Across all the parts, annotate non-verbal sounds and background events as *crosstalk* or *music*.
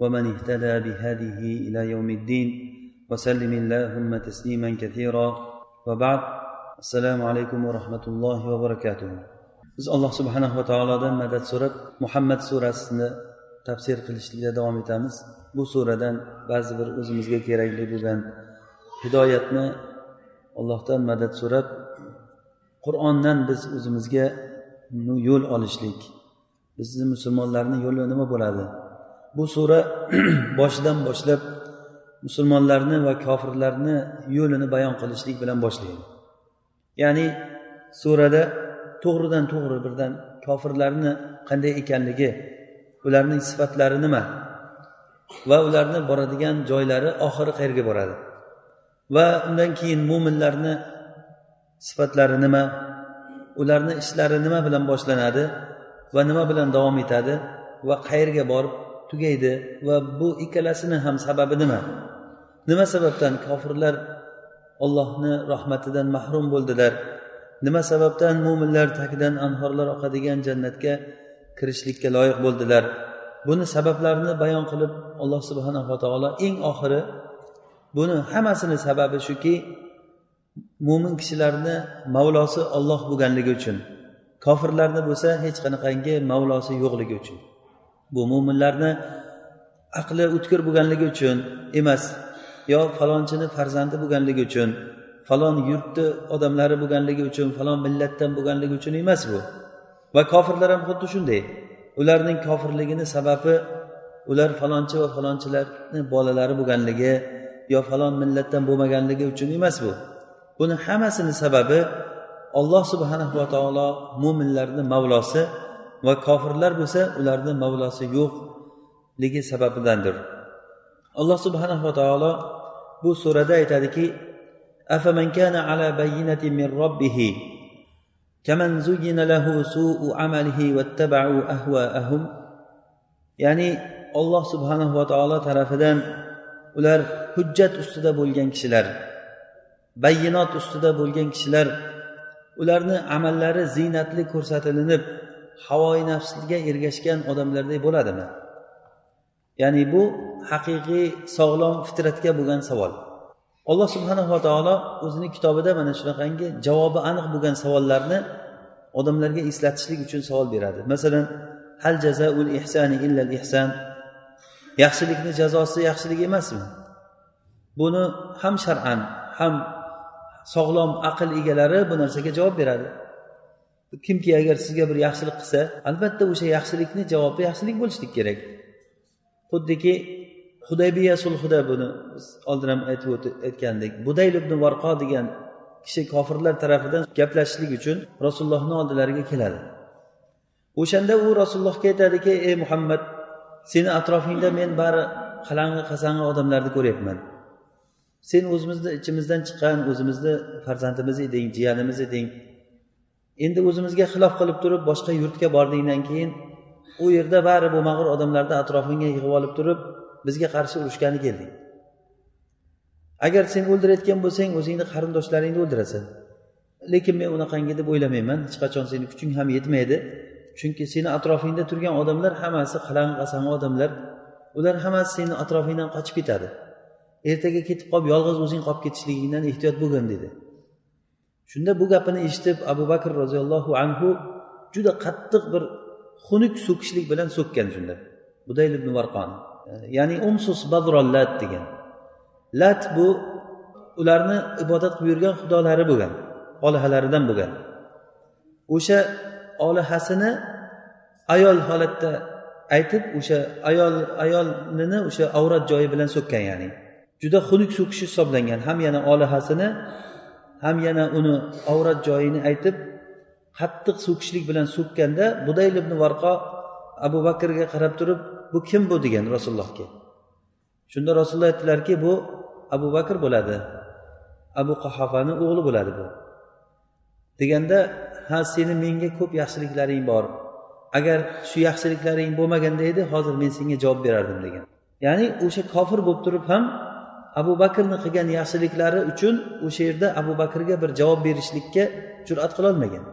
ومن اهتدى بهذه الى يوم الدين وسلم اللهم تسليما كثيرا وبعد السلام عليكم ورحمه الله وبركاته biz alloh subhanahu va taolodan madad so'rab muhammad surasini tafsir qilishlikda davom etamiz bu suradan ba'zi bir o'zimizga kerakli bo'lgan hidoyatni allohdan madad so'rab qur'ondan biz o'zimizga yo'l olishlik bizni musulmonlarni yo'li nima bo'ladi Bu sura *clears throat* boshidan boshlab musulmonlarni va kofirlarni yo'lini bayon qilishlik bilan boshlaydi. Ya'ni surada to'g'ridan to'g'ri birdan kofirlarni qanday ekanligi ularning sifatlari nima va ularni boradigan joylari oxiri qayerga boradi va undan keyin mo'minlarni sifatlari nima ularni ishlari nima bilan boshlanadi va nima bilan davom etadi va qayerga borib tugaydi va bu ikkalasini ham sababi nima? Nima sababdan kofirlar ollohni rahmatidan mahrum bo'ldilar? Nima sababdan mo'minlar tagidan anhorlar oqadigan jannatga kirishlikka loyiq bo'ldilar? Buni sabablarini bayon qilib alloh subhanava taolo eng oxiri buni hammasini sababi shuki mo'min kishilarni mavlosi olloh bo'lganligi uchun kofirlarni bo'lsa hech qanaqangi mavlosi yo'qligi uchun. Bu mo'minlarni aqli o'tkir bo'lganligi uchun emas yo falonchini farzandi bo'lganligi uchun falon yurtni odamlari bo'lganligi uchun falon millatdan bo'lganligi uchun emas bu. Va kofirlar ham xuddi shunday. Ularning kofirligini sababi ular falonchi va falonchilarni bolalari bo'lganligi yo falon millatdan bo'lmaganligi uchun emas bu. Buni hammasini sababi olloh subhanahu va taolo mo'minlarni mavlosi va kofirlar bo'lsa ularni mavlosi yo'qligi sababidandir alloh subhanahu va taolo bu surada aytadiki أفمن كان على بينة من ربه كمن زين له سوء عمله واتبعوا أهواءهم ya'ni olloh subhanahu va taolo tarafidan ular hujjat ustida bo'lgan kishilar bayyinot ustida bo'lgan kishilar ularni amallari ziynatli ko'rsatilinib havoyi nafsga ergashgan odamlardek bo'ladimi? Ya'ni bu haqiqiy sog'lom fitratga bo'lgan savol. Alloh subhanava taolo o'zini kitobida mana shunaqangi javobi aniq bo'lgan savollarni odamlarga eslatishlik uchun savol beradi. Masalan hal jazaul ihsani illal ihsan yaxshilikni jazosi yaxshilik emasmi? Buni ham shar'an ham sog'lom aql egalari bu narsaga javob beradi. Kimki agar sizga bir yaxshilik qilsa albatta o'sha yaxshilikni javobi yaxshilik bo'lishlik kerak. Xuddiki hudaybiya sulhida buni biz oldin ham aytib aytgandik. Budayl ibn varqo degan kishi kofirlar tarafidan gaplashishlik uchun rasulullohni oldilariga keladi. O'shanda u rasulullohga aytadiki ey muhammad seni atrofingda men bari qalang'i qasang'i odamlarni ko'ryapman. Sen o'zimizni ichimizdan chiqqan o'zimizni farzandimiz eding jiyanimiz eding. Endi o'zimizga xilof qilib turib boshqa yurtga bordingdan keyin u yerda bari bo'lmag'ur odamlarni atrofingga yig'ib olib turib bizga qarshi urushgani kelding. Agar sen o'ldirayotgan bo'lsang o'zingni qarindoshlaringni o'ldirasan. Lekin men unaqangi deb o'ylamayman. Hech qachon seni kuching ham yetmaydi. Chunki seni atrofingda turgan odamlar hammasi qalang qasang'i odamlar. Ular hammasi seni atrofingdan qochib ketadi. Ertaga ketib qolib yolg'iz o'zing qolib ketishligingdan ehtiyot bo'lgin dedi. Shunda bu gapini eshitib abu bakr roziyallohu anhu juda qattiq bir xunuk so'kishlik bilan so'kkan shunda. Budayl ibn varqon. Ya'ni umsus badrollat degan. Lat bu ularni ibodat qilib yurgan xudolari bo'lgan olihalaridan bo'lgan. O'sha olihasini ayol holatda aytib o'sha ayol ayolini o'sha avrat joyi bilan so'kkan ya'ni. Juda xunuk so'kish hisoblangan ham yana olihasini ham yana uni avrat joyini aytib qattiq so'kishlik bilan so'kkanda budayl ibn varqo abu bakrga qarab turib bu kim bu? degan rasulullohga. Shunda rasululloh aytdilarki bu abu bakr bo'ladi. Abu qahofani o'g'li bo'ladi bu. Deganda ha seni menga ko'p yaxshiliklaring bor. Agar shu yaxshiliklaring bo'lmaganda edi hozir men senga javob berardim degan. Ya'ni o'sha kofir bo'lib turib ham abu bakrni qilgan yaxshiliklari uchun o'sha yerda abu bakrga bir javob berishlikka jur'at qilolmagan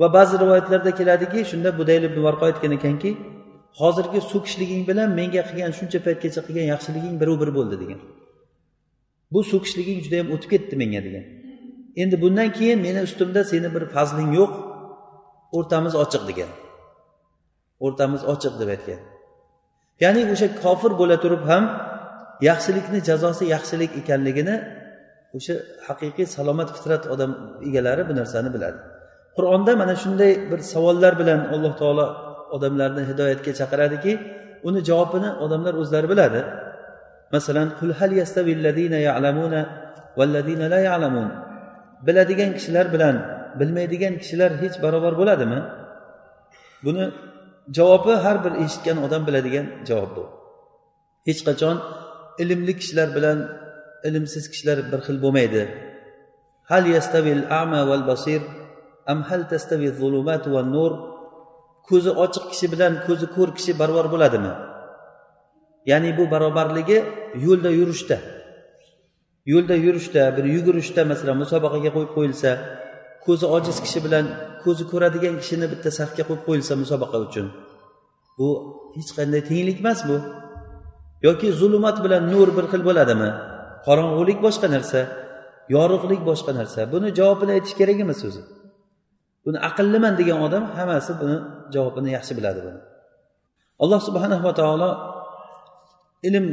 va ba'zi rivoyatlarda keladiki shunda budayl ibn varqo aytgan ekanki hozirgi so'kishliging bilan menga qilgan shuncha paytgacha qilgan yaxshiliging biru bir bo'ldi degan. Bu so'kishliging judayam o'tib ketdi menga degan. Endi bundan keyin meni ustimda seni bir fazling yo'q o'rtamiz ochiq degan. O'rtamiz ochiq deb aytgan. Ya'ni o'sha kofir bo'la turib ham yaxshilikni jazosi yaxshilik ekanligini o'sha haqiqiy salomat fitrat odam egalari bu narsani biladi. Qur'onda mana shunday bir savollar bilan alloh taolo odamlarni hidoyatga chaqiradiki uni javobini odamlar o'zlari biladi. Masalan qul hal ya'lamuna la ya'lamun? Biladigan kishilar bilan bilmaydigan kishilar hech barobar bo'ladimi? Buni javobi har bir eshitgan odam biladigan javob bu. Hech qachon ilmli kishilar bilan ilmsiz kishilar bir xil bo'lmaydi. Hal yastavil ama val basir am hal tastavi zulumat va nur ko'zi ochiq kishi bilan ko'zi ko'r kishi barobar bo'ladimi? Ya'ni bu barobarligi yo'lda yurishda. Yo'lda yurishda bir yugurishda masalan musobaqaga qo'yib qo'yilsa ko'zi ojiz kishi bilan ko'zi ko'radigan kishini bitta safga qo'yib qo'yilsa musobaqa uchun bu hech qanday tenglik emas bu. Yoki zulmat bilan nur bir xil bo'ladimi? Qorong'ulik boshqa narsa yorug'lik boshqa narsa. Buni javobini aytish kerak emas o'zi buni aqlliman degan odam hammasi buni javobini yaxshi biladi buni. Alloh subhanava taolo ilm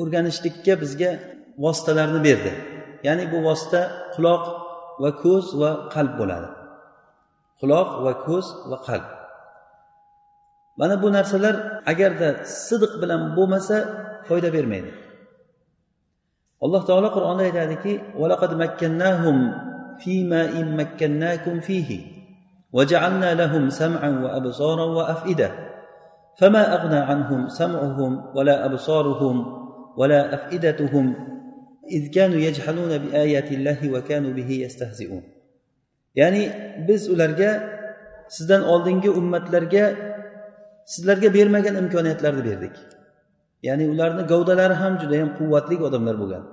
o'rganishlikka bizga vositalarni berdi. Ya'ni bu vosita quloq va ko'z va qalb bo'ladi. Quloq va ko'z va qalb. Mana bu narsalar agarda sidiq bilan bo'lmasa foyda bermaydi alloh taolo qur'onda aytadiki وجعلنا لهم سمعا وابصارا وافئده فما اغنى عنهم سمعهم ولا ابصارهم ولا افئدتهم اذ كانوا يجحلون بايات الله وكانوا به يستهزئون ya'ni biz ularga sizdan oldingi ummatlarga sizlarga bermagan imkoniyatlarni berdik Ya'ni ularni gavdalari ham judayam quvvatli odamlar bo'lgan.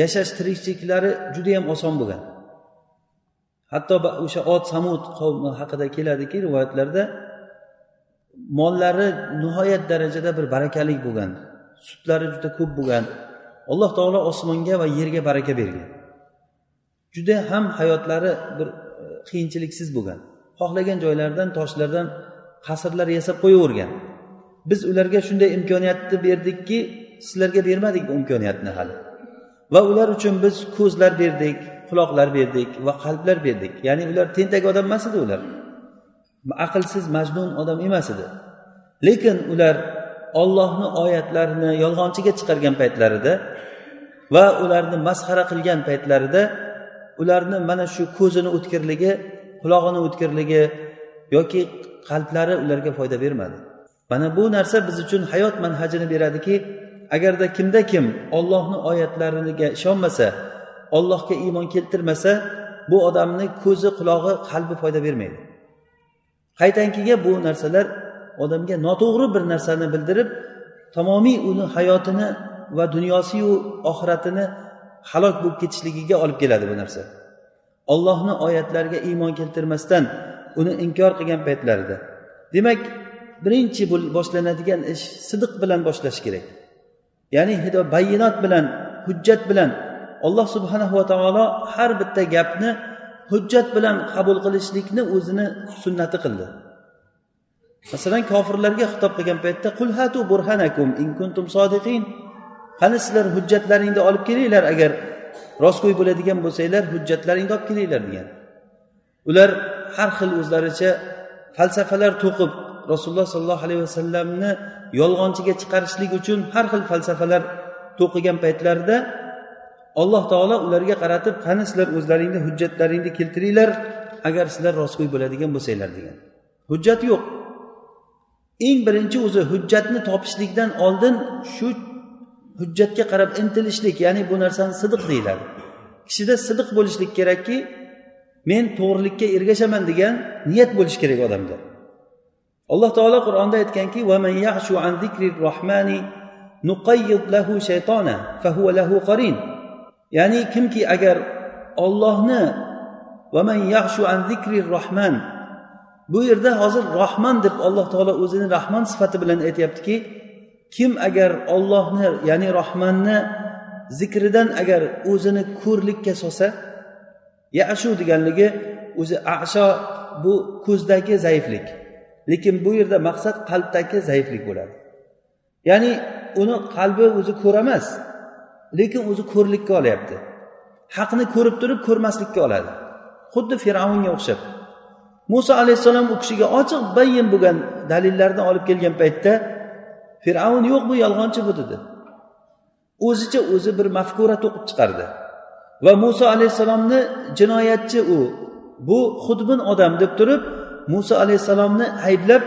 Yashash tirikchiliklari judayam oson bo'lgan. Hatto o'sha ot samud qavmi haqida keladiki rivoyatlarda mollari nihoyat darajada bir barakali bo'lgan sutlari juda ko'p bo'lgan. Alloh taolo osmonga va yerga baraka bergan. Juda ham hayotlari bir e, qiyinchiliksiz bo'lgan. Xohlagan joylaridan toshlardan qasrlar yasab qo'yavergan. Biz ularga shunday imkoniyatni berdikki sizlarga bermadik bu imkoniyatni hali. Va ular uchun biz ko'zlar berdik quloqlar berdik va qalblar berdik. Ya'ni ular tentak odam emas edi ular. Aqlsiz majnun odam emas edi. Lekin ular ollohni oyatlarini yolg'onchiga chiqargan paytlarida va ularni masxara qilgan paytlarida ularni mana shu ko'zini o'tkirligi qulog'ini o'tkirligi yoki qalblari ularga foyda bermadi. Mana bu narsa biz uchun hayot manhajini beradiki agarda kimda kim ollohni oyatlariga ishonmasa ollohga iymon keltirmasa bu odamni ko'zi qulog'i qalbi foyda bermaydi. Qaytankiga bu narsalar odamga noto'g'ri bir narsani bildirib tamomiy uni hayotini va dunyosiyu oxiratini halok bo'lib ketishligiga olib keladi bu narsa. Ollohni oyatlariga iymon keltirmasdan uni inkor qilgan paytlarida. Demak birinchi boshlanadigan ish sidiq bilan boshlash kerak. Ya'ni bayinot bilan hujjat bilan alloh subhanahu va taolo har bitta gapni hujjat bilan qabul qilishlikni o'zini sunnati qildi. Masalan kofirlarga xitob qilgan paytda qul hatu burhanakum in kuntum sodiqin. Qani sizlar hujjatlaringni olib kelinglar agar rostgo'y bo'ladigan bo'lsanglar hujjatlaringni olib kelinglar degan. Ular har xil o'zlaricha falsafalar to'qib rasululloh sollallohu alayhi vasallamni yolg'onchiga chiqarishlik uchun har xil falsafalar to'qigan paytlarida alloh taolo ularga qaratib qani sizlar o'zlaringni hujjatlaringni keltiringlar agar sizlar rostgo'y bo'ladigan bo'lsanglar degan. Hujjat yo'q. Eng birinchi o'zi hujjatni topishlikdan oldin shu hujjatga qarab intilishlik ya'ni bu narsani sidiq deyiladi. Kishida sidiq bo'lishlik kerakki men to'g'rilikka ergashaman degan niyat bo'lishi kerak odamda. Alloh taolo qur'onda aytganki ya'ni kimki agar ollohni rohman bu yerda hozir rohman deb alloh taolo o'zini rahmon sifati bilan aytyaptiki kim agar ollohni ya'ni rohmanni zikridan agar o'zini ko'rlikka solsa yashu deganligi o'zi asho bu ko'zdagi zaiflik. Lekin bu yerda maqsad qalbdagi zaiflik bo'ladi. Ya'ni uni qalbi o'zi ko'ramas lekin o'zi ko'rlikka olyapti. Haqni ko'rib turib ko'rmaslikka oladi. Xuddi fir'avnga o'xshab. Muso alayhissalom u kishiga ochiq bayin bo'lgan dalillarni olib kelgan paytda fir'avn yo'q bu yolg'onchi bu dedi. O'zicha o'zi bir mafkura to'qib chiqardi. Va muso alayhissalomni jinoyatchi u bu xudbin odam deb turib muso alayhissalomni ayblab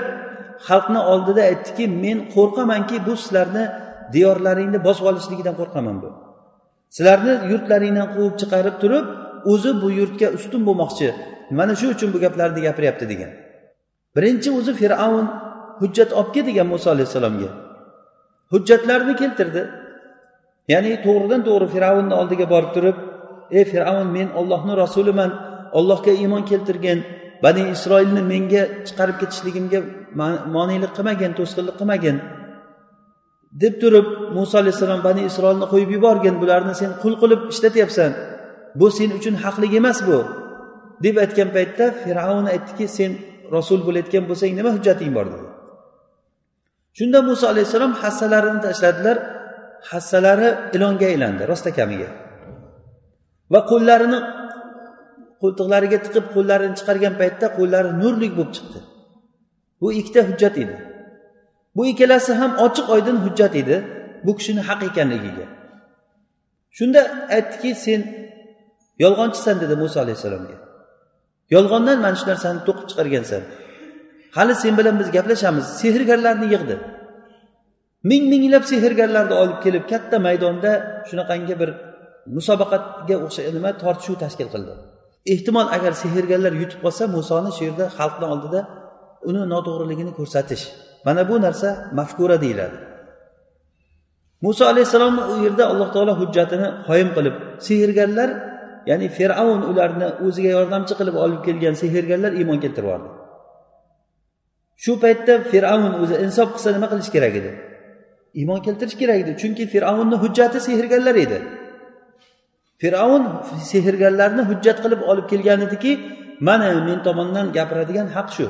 xalqni oldida aytdiki men qo'rqamanki bu sizlarni diyorlaringni bosib olishligidan qo'rqaman bu. Sizlarni yurtlaringdan quvib chiqarib turib o'zi bu yurtga ustun bo'lmoqchi. Mana shu uchun bu gaplarni gapiryapti degan. Birinchi o'zi fir'avn hujjat olib kel degan muso alayhissalomga. Hujjatlarni keltirdi. Ya'ni to'g'ridan to'g'ri fir'avnni oldiga borib turib ey fir'avn men ollohni rasuliman. Ollohga iymon keltirgin. Bani isroilni menga chiqarib ketishligimga monelik qilmagin to'sqinlik qilmagin deb turib muso alayhissalom bani isroilni qo'yib yuborgin bularni sen qul qilib ishlatyapsan bu sen uchun haqlik emas bu deb aytgan paytda fir'avn aytdiki sen rasul bo'layotgan bo'lsang nima hujjating bor dedi. Shunda muso alayhissalom hassalarini tashladilar hassalari ilonga aylandi rostakamiga va qo'llarini qo'ltiqlariga tiqib qo'llarini chiqargan paytda qo'llari nurlik bo'lib chiqdi. Bu ikkita hujjat edi. Bu ikkalasi ham ochiq oydin hujjat edi bu kishini haq ekanligiga. Shunda aytdiki sen yolg'onchisan dedi muso alayhissalomga. Yolg'ondan mana shu narsani to'qib chiqargansan. Hali sen bilan biz gaplashamiz. Sehrgarlarni yig'di. Ming minglab sehrgarlarni olib kelib katta maydonda shunaqangi bir musobaqaga o'xshagan nima tortishuv tashkil qildi. Ehtimol agar sehrgarlar yutib qolsa musoni shu yerda xalqni oldida uni noto'g'riligini ko'rsatish. Mana bu narsa mafkura deyiladi. Muso alayhissalom u yerda alloh taolo hujjatini qoyim qilib sehrgarlar ya'ni fir'avn ularni o'ziga yordamchi qilib olib kelgan sehrgarlar iymon keltirib yubordi shu paytda fir'avn o'zi insof qilsa nima qilish kerak edi? Iymon keltirish kerak edi chunki fir'avnni hujjati sehrgarlar edi. Fir'avn sehrgarlarni hujjat qilib olib kelgan ediki mana men tomondan gapiradigan haq shu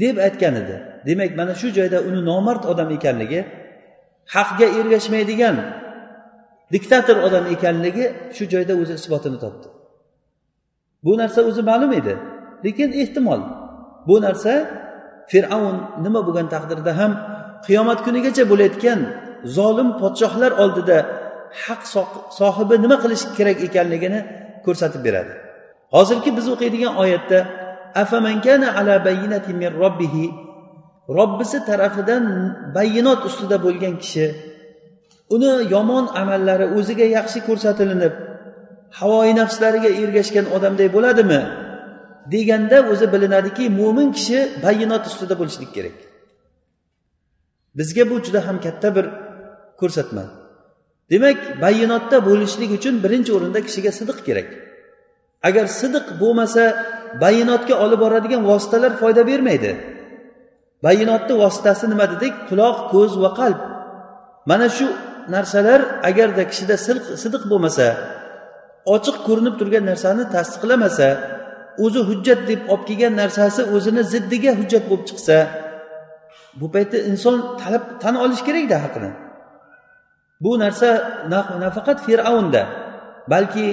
deb aytgan edi. Demak mana shu joyda uni nomard odam ekanligi haqga ergashmaydigan diktator odam ekanligi shu joyda o'zi isbotini topdi. Bu narsa o'zi ma'lum edi lekin ehtimol bu narsa fir'avn nima bo'lgan taqdirda ham qiyomat kunigacha bo'layotgan zolim podshohlar oldida haq sohibi nima qilish kerak ekanligini ko'rsatib beradi. Hozirgi biz o'qiydigan oyatda ala min robbihi robbisi tarafidan bayinot ustida bo'lgan kishi uni yomon amallari o'ziga yaxshi ko'rsatilinib havoyi nafslariga ergashgan odamday bo'ladimi? Deganda o'zi bilinadiki mo'min kishi bayinot ustida bo'lishlik kerak. Bizga bu juda ham katta bir ko'rsatma. Demak bayinotda bo'lishlik uchun birinchi o'rinda kishiga sidiq kerak. Agar sidiq bo'lmasa bayinotga olib boradigan vositalar foyda bermaydi. Bayinotni vositasi nima dedik? Quloq ko'z va qalb. Mana shu narsalar agarda kishida sidiq bo'lmasa ochiq ko'rinib turgan narsani tasdiqlamasa o'zi hujjat deb olib kelgan narsasi o'zini ziddiga hujjat bo'lib chiqsa bu paytda inson talab tan olishi kerakda haqini. Bu narsa nafaqat fir'avnda balki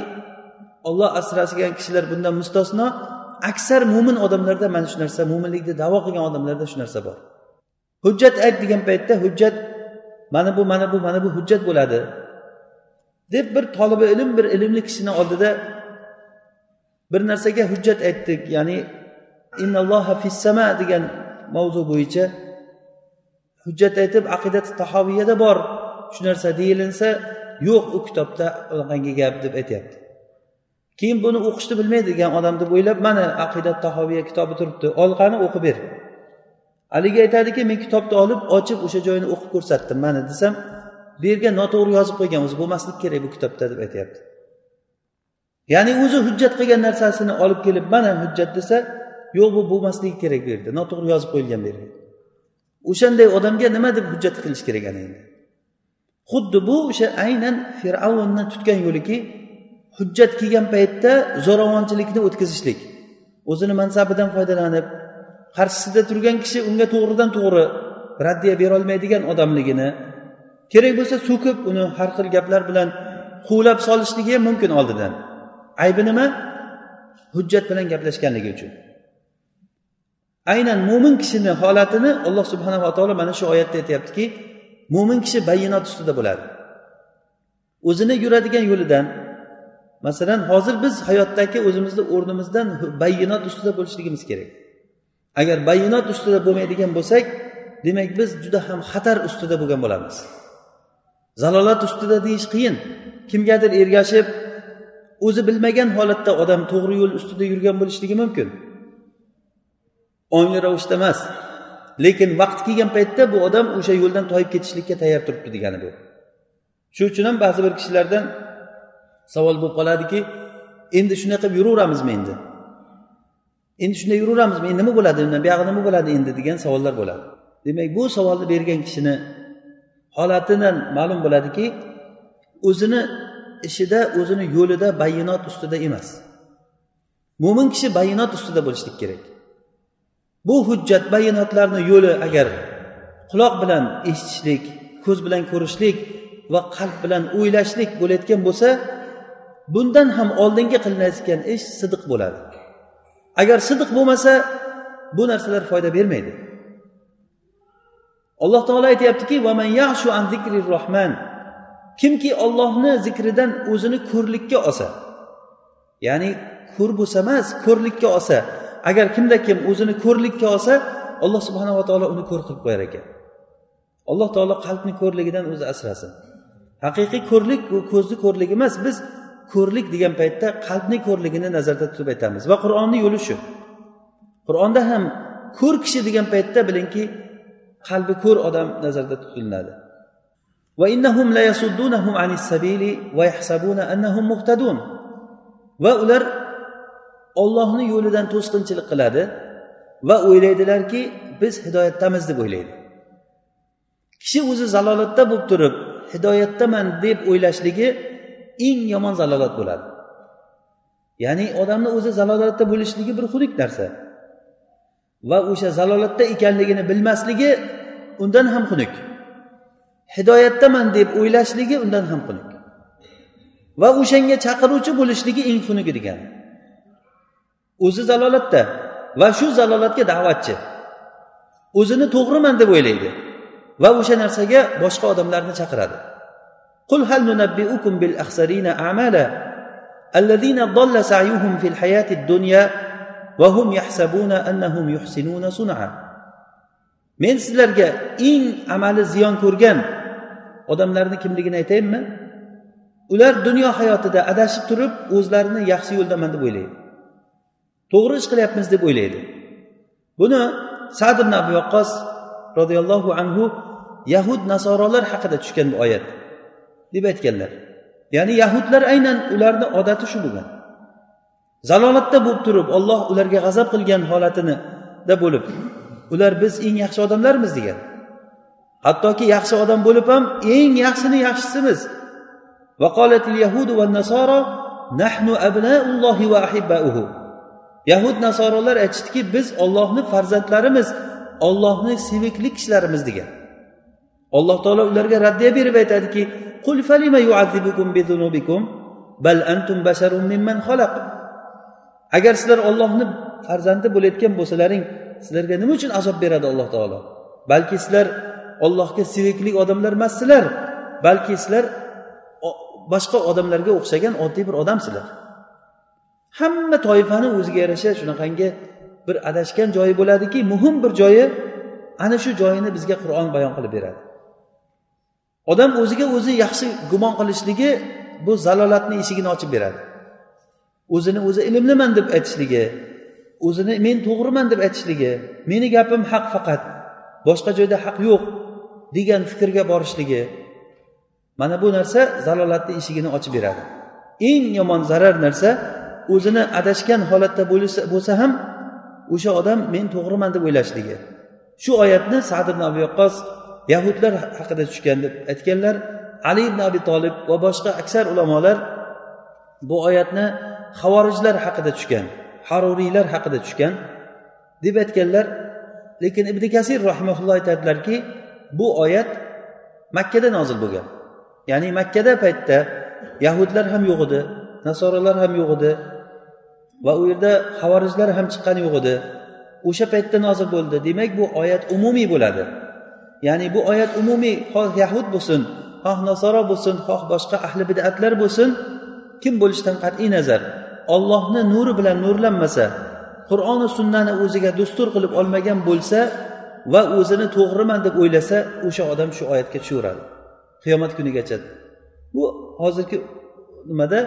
olloh asrasigan kishilar bundan mustasno. Aksar mo'min odamlarda mana shu narsa mo'minlikni davo qilgan odamlarda shu narsa bor. Hujjat ayt degan paytda hujjat mana bu mana bu mana bu hujjat bo'ladi deb bir tolibi ilm bir ilmli kishini oldida bir narsaga hujjat aytdik. Ya'ni innalloha fissama degan mavzu bo'yicha hujjat aytib aqidati tahoviyada bor. Shu narsa deyilinsa yo'q u kitobda unaqangi gap deb aytyapti. Keyin buni o'qishni bilmaydigan odam deb o'ylab mana aqidat tahoviya kitobi turibdi ol qani o'qib ber. Haligi aytadiki men kitobni olib ochib o'sha joyini o'qib ko'rsatdim mana desam bu yerga noto'g'ri yozib qo'ygan o'zi bo'lmasligi kerak bu kitobda deb aytyapti. Ya'ni o'zi hujjat qilgan narsasini olib kelib mana hujjat desa yo'q bu bo'lmasligi kerak bu yerda noto'g'ri yozib qo'yilgan bu yerga o'shanday odamga nima deb hujjat qilish kerak ana endi? Xuddi bu o'sha aynan fir'avnni tutgan yo'liki hujjat kelgan paytda zo'ravonchilikni o'tkazishlik. O'zini mansabidan foydalanib qarshisida turgan kishi unga to'g'ridan to'g'ri raddiya berolmaydigan odamligini kerak bo'lsa so'kib uni har xil gaplar bilan quvlab solishligi ham mumkin oldidan. Aybi nima? Hujjat bilan gaplashganligi uchun. Aynan mo'min kishini holatini alloh subhanava taolo mana shu oyatda aytyaptiki mo'min kishi bayinot ustida bo'ladi. O'zini yuradigan yo'lidan masalan hozir biz hayotdagi o'zimizni o'rnimizdan bayinot ustida bo'lishligimiz kerak. Agar bayinot ustida bo'lmaydigan bo'lsak demak biz juda ham xatar ustida bo'lgan bo'lamiz. Zalolat ustida deyish qiyin. Kimgadir ergashib o'zi bilmagan holatda odam to'g'ri yo'l ustida yurgan bo'lishligi mumkin. Ongli ravishda emas. Lekin vaqt kelgan paytda bu odam o'sha yo'ldan toyib ketishlikka tayyor turibdi degani bu. Shuning uchun ham ba'zi bir kishilardan savol bo'lib qoladiki endi shunday qilib yuraveramizmi endi? Endi shunday yuraveramizmi? Endi nima bo'ladi? Undan buyog'i nima bo'ladi endi? degan savollar bo'ladi. Demak bu savolni bergan kishini holatidan ma'lum bo'ladiki o'zini ishida o'zini yo'lida bayonot ustida emas. Mo'min kishi bayonot ustida bo'lishlik kerak. Bu hujjat bayonotlarni yo'li agar quloq bilan eshitishlik ko'z bilan ko'rishlik va qalb bilan o'ylashlik bo'layotgan bo'lsa bundan ham oldingi qilinayotgan ish sidiq bo'ladi. Agar sidiq bo'lmasa bu narsalar foyda bermaydi. Alloh taolo aytyaptiki rohman kimki ollohni zikridan o'zini ko'rlikka olsa ya'ni ko'r bo'lsa emas ko'rlikka olsa agar kimda kim o'zini ko'rlikka olsa alloh subhanava taolo uni ko'r qilib qo'yar ekan. Alloh taolo qalbni ko'rligidan o'zi asrasin. Haqiqiy ko'rlik bu ko'zni ko'rligi emas biz ko'rlik degan paytda qalbni ko'rligini nazarda tutib aytamiz. Va qur'onni yo'li shu. Qur'onda ham ko'r kishi degan paytda bilingki qalbi ko'r odam nazarda tutiladi. Va ular ollohni yo'lidan to'sqinchilik qiladi va o'ylaydilarki biz hidoyatdamiz deb o'ylaydi. Kishi o'zi zalolatda bo'lib turib hidoyatdaman deb o'ylashligi eng yomon zalolat bo'ladi. Ya'ni odamni o'zi zalolatda bo'lishligi bir xunuk narsa va o'sha zalolatda ekanligini bilmasligi undan ham xunuk. Hidoyatdaman deb o'ylashligi undan ham xunuk. Va o'shanga chaqiruvchi bo'lishligi eng xunugi degani o'zi zalolatda va shu zalolatga da'vatchi. O'zini to'g'riman deb o'ylaydi va o'sha narsaga boshqa odamlarni chaqiradi. قل هل ننبئكم بالأخسرين أعمالا الذين ضل سعيهم في الحياة الدنيا وهم يحسبون أنهم يحسنون صنعا men sizlarga eng amali ziyon ko'rgan odamlarni kimligini aytaymi ular dunyo hayotida adashib turib o'zlarini yaxshi yo'ldaman deb o'ylaydi. To'g'ri ish qilyapmiz deb o'ylaydi. Buni sad ibn abu vaqqos roziyallohu anhu yahud nasorolar haqida tushgan bu oyat deb aytganlar. Ya'ni yahudlar aynan ularni odati shu bo'lgan. Zalolatda bo'lib turib olloh ularga g'azab qilgan holatinida bo'lib ular biz eng yaxshi odamlarmiz degan. Hattoki yaxshi odam bo'lib ham eng yaxshini yaxshisimiz. yahud nasorolar aytishdiki biz ollohni farzandlarimiz ollohni sevikli kishilarimiz degan. Alloh taolo ularga raddiya berib aytadiki qul bal antum basharun mimman xalaq agar sizlar ollohni farzandi bo'layotgan bo'lsalaring sizlarga nima uchun azob beradi alloh taolo? Balki sizlar ollohga sevikli odamlar emassizlar balki sizlar boshqa odamlarga o'xshagan oddiy bir odamsizlar. Hamma toifani o'ziga yarasha shunaqangi bir adashgan joyi bo'ladiki muhim bir joyi ana shu joyini bizga qur'on bayon qilib beradi. Odam o'ziga o'zi yaxshi gumon qilishligi bu zalolatni eshigini ochib beradi. O'zini o'zi ilmliman deb aytishligi o'zini men to'g'riman deb aytishligi meni gapim haq faqat boshqa joyda haq yo'q degan fikrga borishligi mana bu narsa zalolatni eshigini ochib beradi. Eng yomon zarar narsa o'zini adashgan holatda bo'lsa ham o'sha odam men to'g'riman deb o'ylashligi. Shu oyatni sad ibn abi vaqqos yahudlar haqida tushgan deb aytganlar. Ali ibn abi tolib va boshqa aksar ulamolar bu oyatni havorijlar haqida tushgan haruriylar haqida tushgan deb aytganlar. Lekin ibn kasir rahimaulloh aytadilarki bu oyat makkada nozil bo'lgan. Ya'ni makkada paytda yahudlar ham yo'q edi nasoralar ham yo'q edi. Va u yerda havorijlar ham chiqqani yo'q edi. O'sha paytda nozil bo'ldi. Demak bu oyat umumiy bo'ladi. Ya'ni bu oyat umumiy. Xoh yahud bo'lsin xoh nasoro bo'lsin xoh boshqa ahli bidatlar bo'lsin kim bo'lishidan qat'iy nazar. Ollohni nuri bilan nurlanmasa qur'oni sunnani o'ziga dustur qilib olmagan bo'lsa va o'zini to'g'riman deb o'ylasa o'sha odam shu oyatga tushaveradi qiyomat kunigacha. Bu hozirgi nimada?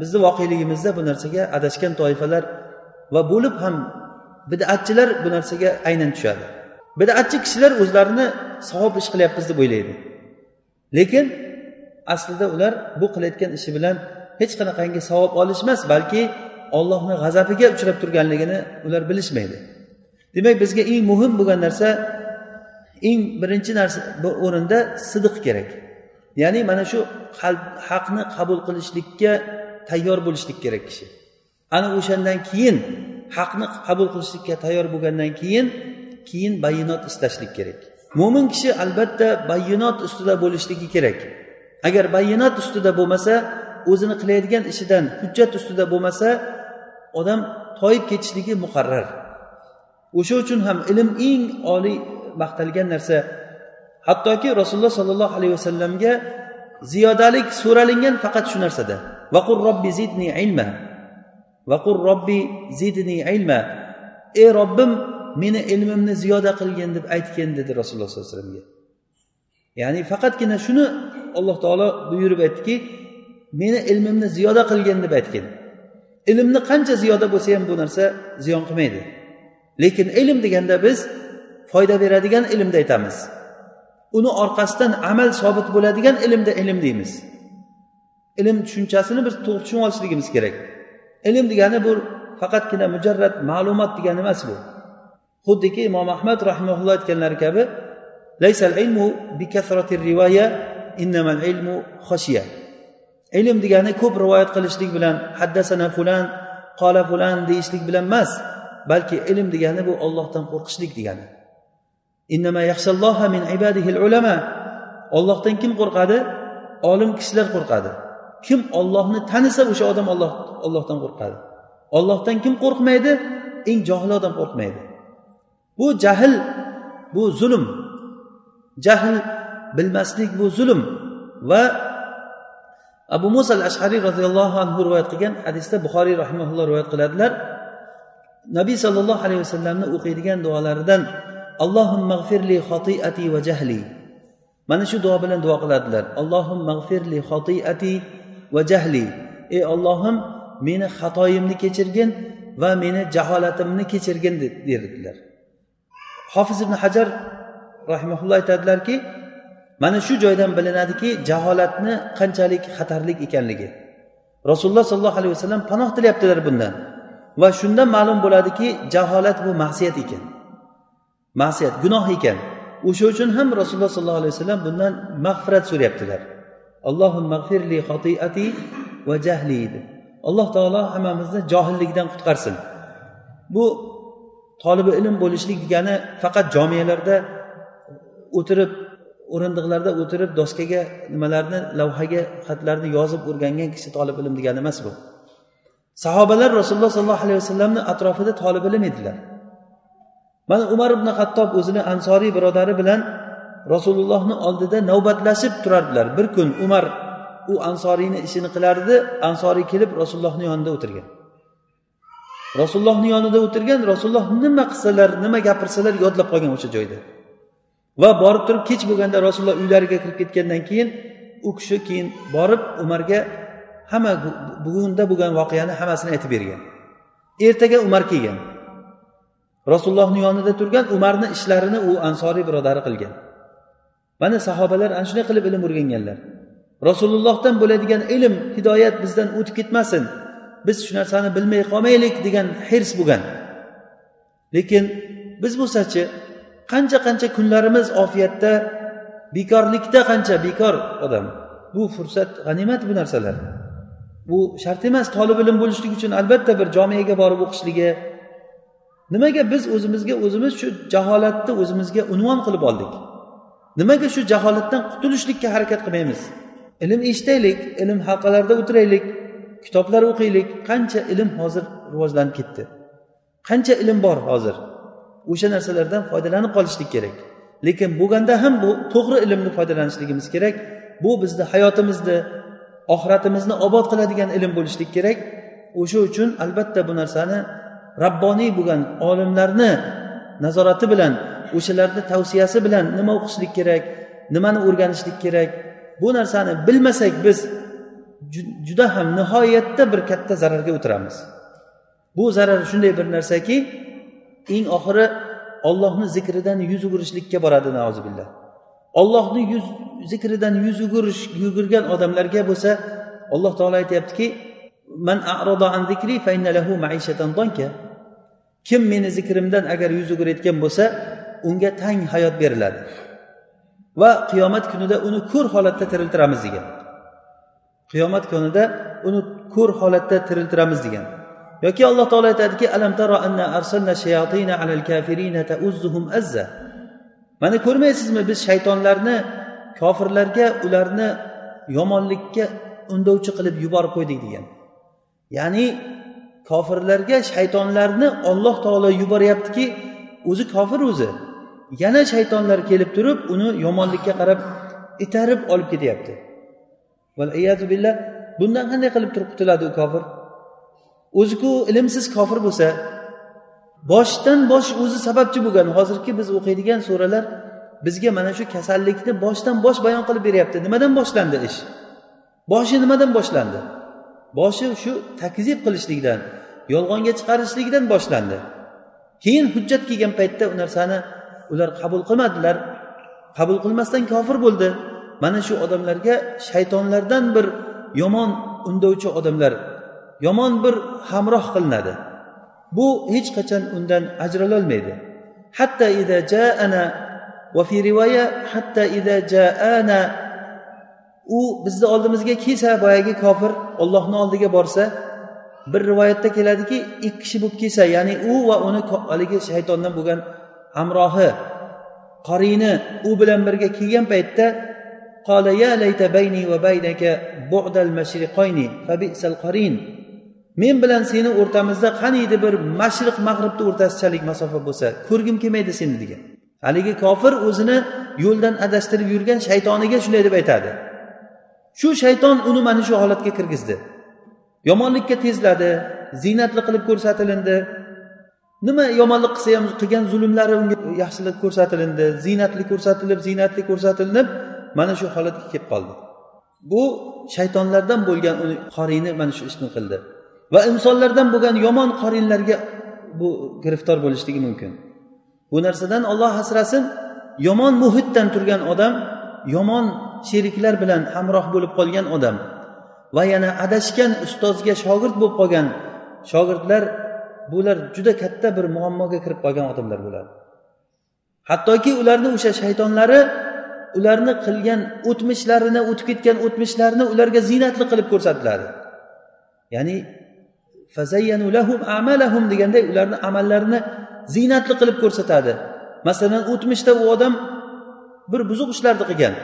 Bizni voqeligimizda bu narsaga adashgan toifalar va bo'lib ham bidatchilar bu narsaga aynan tushadi. Bidatchi kishilar o'zlarini savob ish qilyapmiz deb o'ylaydi. Lekin aslida ular bu qilayotgan ishi bilan hech qanaqangi savob olish emas balki ollohni g'azabiga uchrab turganligini ular bilishmaydi. Demak bizga eng muhim bo'lgan narsa eng birinchi narsa bu o'rinda sidiq kerak. Ya'ni mana shu haqni qabul qilishlikka tayyor bo'lishlik kerak kishi. Ana o'shandan keyin haqni qabul qilishlikka tayyor bo'lgandan keyin keyin bayinot istashlik kerak. Mo'min kishi albatta bayinot ustida bo'lishligi kerak. Agar bayinot ustida bo'lmasa o'zini qilayotgan ishidan hujjat ustida bo'lmasa odam toyib ketishligi muqarrar. O'sha uchun ham ilm eng oliy maqtalgan narsa. Hattoki rasululloh sollallohu alayhi vasallamga ziyodalik so'ralingan faqat shu narsada. Vaqur robbi zidni ilma. Vaqur robbi zidni ilma. Ey robbim meni ilmimni ziyoda qilgin deb aytgin dedi rasululloh sollallohu alayhi vasallamga. Ya'ni faqatgina shuni alloh taolo buyurib aytdiki meni ilmimni ziyoda qilgin deb aytgin. Ilmni qancha ziyoda bo'lsa ham bu narsa ziyon qilmaydi. Lekin ilm deganda biz foyda beradigan ilmni aytamiz. Uni orqasidan amal sobit bo'ladigan ilmda ilm deymiz. Ilm tushunchasini biz to'g'ri tushunib olishligimiz kerak. Ilm degani bu faqatgina mujarrad ma'lumot degani emas bu. Xuddiki imom ahmad rahimaulloh aytganlari kabi laysal ilmu bi rivoya innamal ilmu xoshiya ilm degani ko'p rivoyat qilishlik bilan haddasana fulan qola fulan deyishlik bilan emas balki ilm degani bu ollohdan qo'rqishlik degani. Min ibadihi ulama ollohdan kim qo'rqadi? Olim kishilar qo'rqadi. Kim ollohni tanisa o'sha odam olloh ollohdan qo'rqadi. Ollohdan kim qo'rqmaydi? Eng johil odam qo'rqmaydi. Bu jahl bu zulm. Jahl bilmaslik bu zulm. Va abu muso al ashariy roziyallohu anhu rivoyat qilgan hadisda buxoriy rahimaulloh rivoyat qiladilar. Nabiy sollallohu alayhi vasallamni o'qiydigan duolaridan allohim mag'firli xotiati va jahli. Mana shu duo bilan duo qiladilar. Allohim mag'firli xotiati va jahli. Ey ollohim meni xatoyimni kechirgin va meni jaholatimni kechirgin dedilar hofiz ibn hajar rahimaulloh aytadilarki mana shu joydan bilinadiki jaholatni qanchalik xatarli ekanligi. Rasululloh sollallohu alayhi vasallam panoh tilayaptilar bundan va shundan ma'lum bo'ladiki jaholat bu ma'siyat ekan. Ma'siyat gunoh ekan. O'sha uchun ham rasululloh sollallohu alayhi vasallam bundan mag'firat so'rayaptilar. Allohim mag'firli xotiati va jahli deb alloh taolo hammamizni johillikdan qutqarsin. Bu tolibi ilm bo'lishlik degani faqat jomiyalarda o'tirib o'rindiqlarda o'tirib doskaga nimalarni lavhaga xatlarni yozib o'rgangan kishi tolib ilm degani emas bu. Sahobalar rasululloh sollallohu alayhi vasallamni atrofida tolib ilm edilar. Mana umar ibn hattob o'zini ansoriy birodari bilan rasulullohni oldida navbatlashib turardilar. Bir kun umar u ansoriyni ishini qilardi ansoriy kelib rasulullohni yonida o'tirgan. Rasulullohni yonida o'tirgan rasululloh nima qilsalar nima gapirsalar yodlab qolgan o'sha joyda. Va borib turib kech bo'lganda rasululloh uylariga kirib ketgandan keyin u kishi keyin borib umarga hamma bugunda bo'lgan voqeani hammasini aytib bergan. Ertaga umar kelgan. Rasulullohni yonida turgan umarni ishlarini u ansoriy birodari qilgan. Mana sahobalar ana shunday qilib ilm o'rganganlar. Rasulullohdan bo'ladigan ilm hidoyat bizdan o'tib ketmasin. Biz shu narsani bilmay qolmaylik degan hirs bo'lgan. Lekin biz bo'lsachi qancha qancha kunlarimiz ofiyatda bekorlikda qancha bekor odam. Bu fursat g'animat bu narsalar. Bu shart emas tolib ilm bo'lishlik uchun albatta bir jomiyaga borib o'qishligi. Nimaga biz o'zimizga o'zimiz shu jaholatni o'zimizga unvon qilib oldik? Nimaga shu jaholatdan qutulishlikka harakat qilmaymiz? Ilm eshitaylik ilm halqalarida o'tiraylik kitoblar o'qiylik. Qancha ilm hozir rivojlanib ketdi? Qancha ilm bor hozir? O'sha narsalardan foydalanib qolishlik kerak. Lekin bo'lganda ham bu to'g'ri ilmni foydalanishligimiz kerak. Bu bizni hayotimizni oxiratimizni obod qiladigan ilm bo'lishlik kerak. O'sha uchun albatta bu narsani rabboniy bo'lgan olimlarni nazorati bilan o'shalarni tavsiyasi bilan nima o'qishlik kerak nimani o'rganishlik kerak bu narsani bilmasak biz juda ham nihoyatda bir katta zararga o'tiramiz. Bu zarar shunday bir narsaki eng oxiri ollohni zikridan yuz o'girishlikka boradi naozibillah ollohni yuz zikridan yuz yugurish yugurgan odamlarga bo'lsa alloh taolo aytyaptiki man an zikri lahu maishatan donka kim meni zikrimdan agar yuz o'girayotgan bo'lsa unga tang hayot beriladi. Va qiyomat kunida uni ko'r holatda tiriltiramiz degan. Qiyomat kunida uni ko'r holatda tiriltiramiz degan. Yoki alloh taolo aytadiki alam taro anna arsalna shayatina alal kafirina tauzzuhum azza. Mana ko'rmaysizmi biz shaytonlarni kofirlarga ularni yomonlikka undovchi qilib yuborib qo'ydik degan. Ya'ni kofirlarga shaytonlarni olloh taolo yuboryaptiki o'zi kofir o'zi. Yana shaytonlar kelib turib uni yomonlikka qarab itarib olib ketyapti. Billah bundan qanday qilib turib qutuladi u kofir? O'ziku ilmsiz kofir bo'lsa boshdan bosh o'zi sababchi bo'lgan. Hozirgi biz o'qiydigan suralar bizga mana shu kasallikni boshdan bosh bayon qilib beryapti. Nimadan boshlandi ish? Boshi nimadan boshlandi? Boshi shu takzib qilishlikdan yolg'onga chiqarishlikdan boshlandi. Keyin hujjat kelgan paytda u narsani ular qabul qilmadilar. Qabul qilmasdan kofir bo'ldi. Mana shu odamlarga shaytonlardan bir yomon undovchi odamlar yomon bir hamroh qilinadi. Bu hech qachon undan ajralolmaydi. Hatto ida jaana va fi rivoya hatta ida jaana u bizni oldimizga kelsa boyagi kofir ollohni oldiga borsa bir rivoyatda keladiki ikki kishi bo'lib kelsa ya'ni u va uni haligi shaytondan bo'lgan hamrohi qorini u bilan birga kelgan paytda qola ya layta bayni va baynaka bu'dal mashriqayni fa bi'sal qarin men bilan seni o'rtamizda qaniydi bir mashriq mag'ribni o'rtasichalik masofa bo'lsa ko'rgim kelmaydi seni degan. Haligi kofir o'zini yo'ldan adashtirib yurgan shaytoniga shunday deb aytadi. Shu shayton uni mana shu holatga kirgizdi. Yomonlikka tezladi ziynatli qilib ko'rsatilindi. Nima yomonlik qilsa ham qilgan zulmlari unga yaxshilik ko'rsatilindi ziynatli ko'rsatilib ziynatli ko'rsatilib mana shu holatga kelib qoldi. Bu shaytonlardan bo'lgan uni qorini mana shu ishni qildi. Va insonlardan bo'lgan yomon qorinlarga bu giriftor bo'lishligi mumkin. Bu narsadan olloh asrasin yomon muhitdan turgan odam yomon sheriklar bilan hamroh bo'lib qolgan odam. Va yana adashgan ustozga shogird bo'lib qolgan shogirdlar bular juda katta bir muammoga kirib qolgan odamlar bo'ladi hattoki ularni o'sha shaytonlari ularni qilgan o'tmishlarini o'tib ketgan o'tmishlarini ularga ziynatli qilib ko'rsatiladi ya'ni lahum amalahum deganday ularni amallarini ziynatli qilib ko'rsatadi. Masalan o'tmishda u odam bir buzuq ishlarni qilgan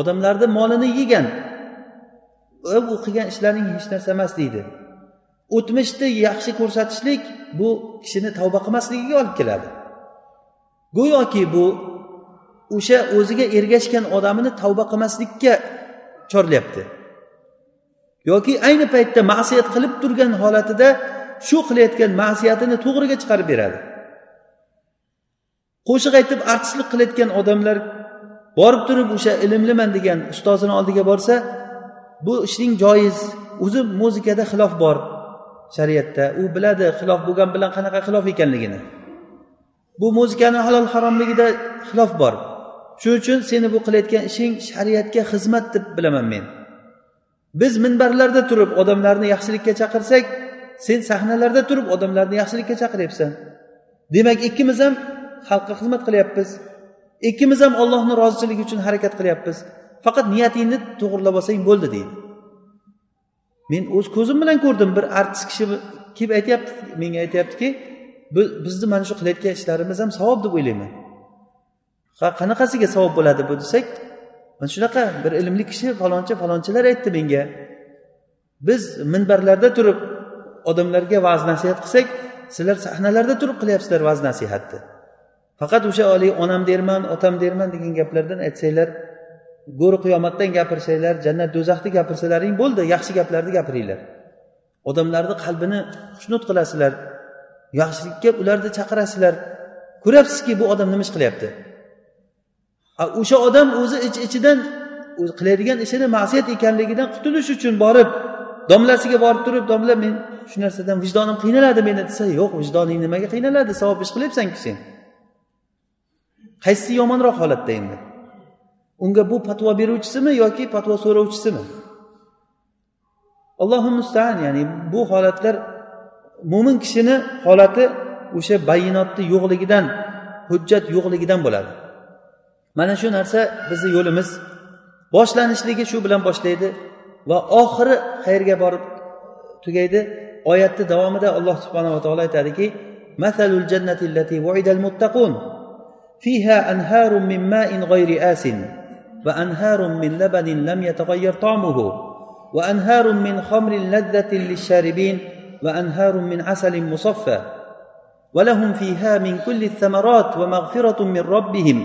odamlarni molini yegan u qilgan ishlaring hech narsa emas deydi. O'tmishni yaxshi ko'rsatishlik bu kishini tavba qilmasligiga olib keladi. Go'yoki bu o'sha o'ziga ergashgan odamini tavba qilmaslikka chorlayapti yoki ayni paytda ma'siyat qilib turgan holatida shu qilayotgan ma'siyatini to'g'riga chiqarib beradi. Qo'shiq aytib artistlik qilayotgan odamlar borib turib o'sha ilmliman degan ustozini oldiga borsa bu ishning joiz. O'zi muzikada xilof bor shariatda. U biladi xilof bo'lgan bilan qanaqa xilof ekanligini. Bu muzikani halol haromligida xilof bor. Shuning uchun seni bu qilayotgan ishing shariatga xizmat deb bilaman men. Biz minbarlarda turib odamlarni yaxshilikka chaqirsak sen sahnalarda turib odamlarni yaxshilikka chaqiryapsan. Demak ikkimiz ham xalqqa xizmat qilyapmiz. Ikkimiz ham ollohni roziligi uchun harakat qilyapmiz. Faqat niyatingni to'g'irlab olsang bo'ldi deydi. Men o'z ko'zim bilan ko'rdim bir artist kishi kelib aytyapti menga aytyaptiki bizni mana shu qilayotgan ishlarimiz ham savob deb o'ylayman. Ha qanaqasiga savob bo'ladi bu? desak mana shunaqa bir ilmli kishi falonchi falonchilar aytdi menga. Biz minbarlarda turib odamlarga va'z nasihat qilsak sizlar sahnalarda turib qilyapsizlar va'z nasihatni. Faqat o'sha haligi onam derman otam derman degan gaplardan aytsanglar go'ri qiyomatdan gapirsanglar jannat do'zaxni gapirsalaring bo'ldi yaxshi gaplarni gapiringlar. Odamlarni qalbini xushnud qilasizlar yaxshilikka ularni chaqirasizlar. Ko'ryapsizki bu odam nima ish qilyapti? O'sha odam o'zi ich ichidan qilayotgan ishini ma'siyat ekanligidan qutulish uchun borib domlasiga borib turib domla men shu narsadan vijdonim qiynaladi meni desa yo'q vijdoning nimaga qiynaladi? Savob ish qilyapsanku sen. Qaysisi yomonroq holatda endi? unga bu patvo beruvchisimi yoki patvo so'rovchisimi? Allohu mustaan ya'ni bu holatlar mo'min kishini holati o'sha bayinotni yo'qligidan hujjat yo'qligidan bo'ladi. Mana shu narsa bizni yo'limiz. Boshlanishligi shu bilan boshlaydi va oxiri qayerga borib tugaydi. Oyatni davomida alloh subhanava taolo aytadiki masalul jannati allati muttaqun fiha anharun min ma'in g'ayri asin. وأنهار من لبن لم يتغير طعمه وأنهار من خمر لذة للشاربين وأنهار من عسل مصفى ولهم فيها من كل الثمرات ومغفرة من ربهم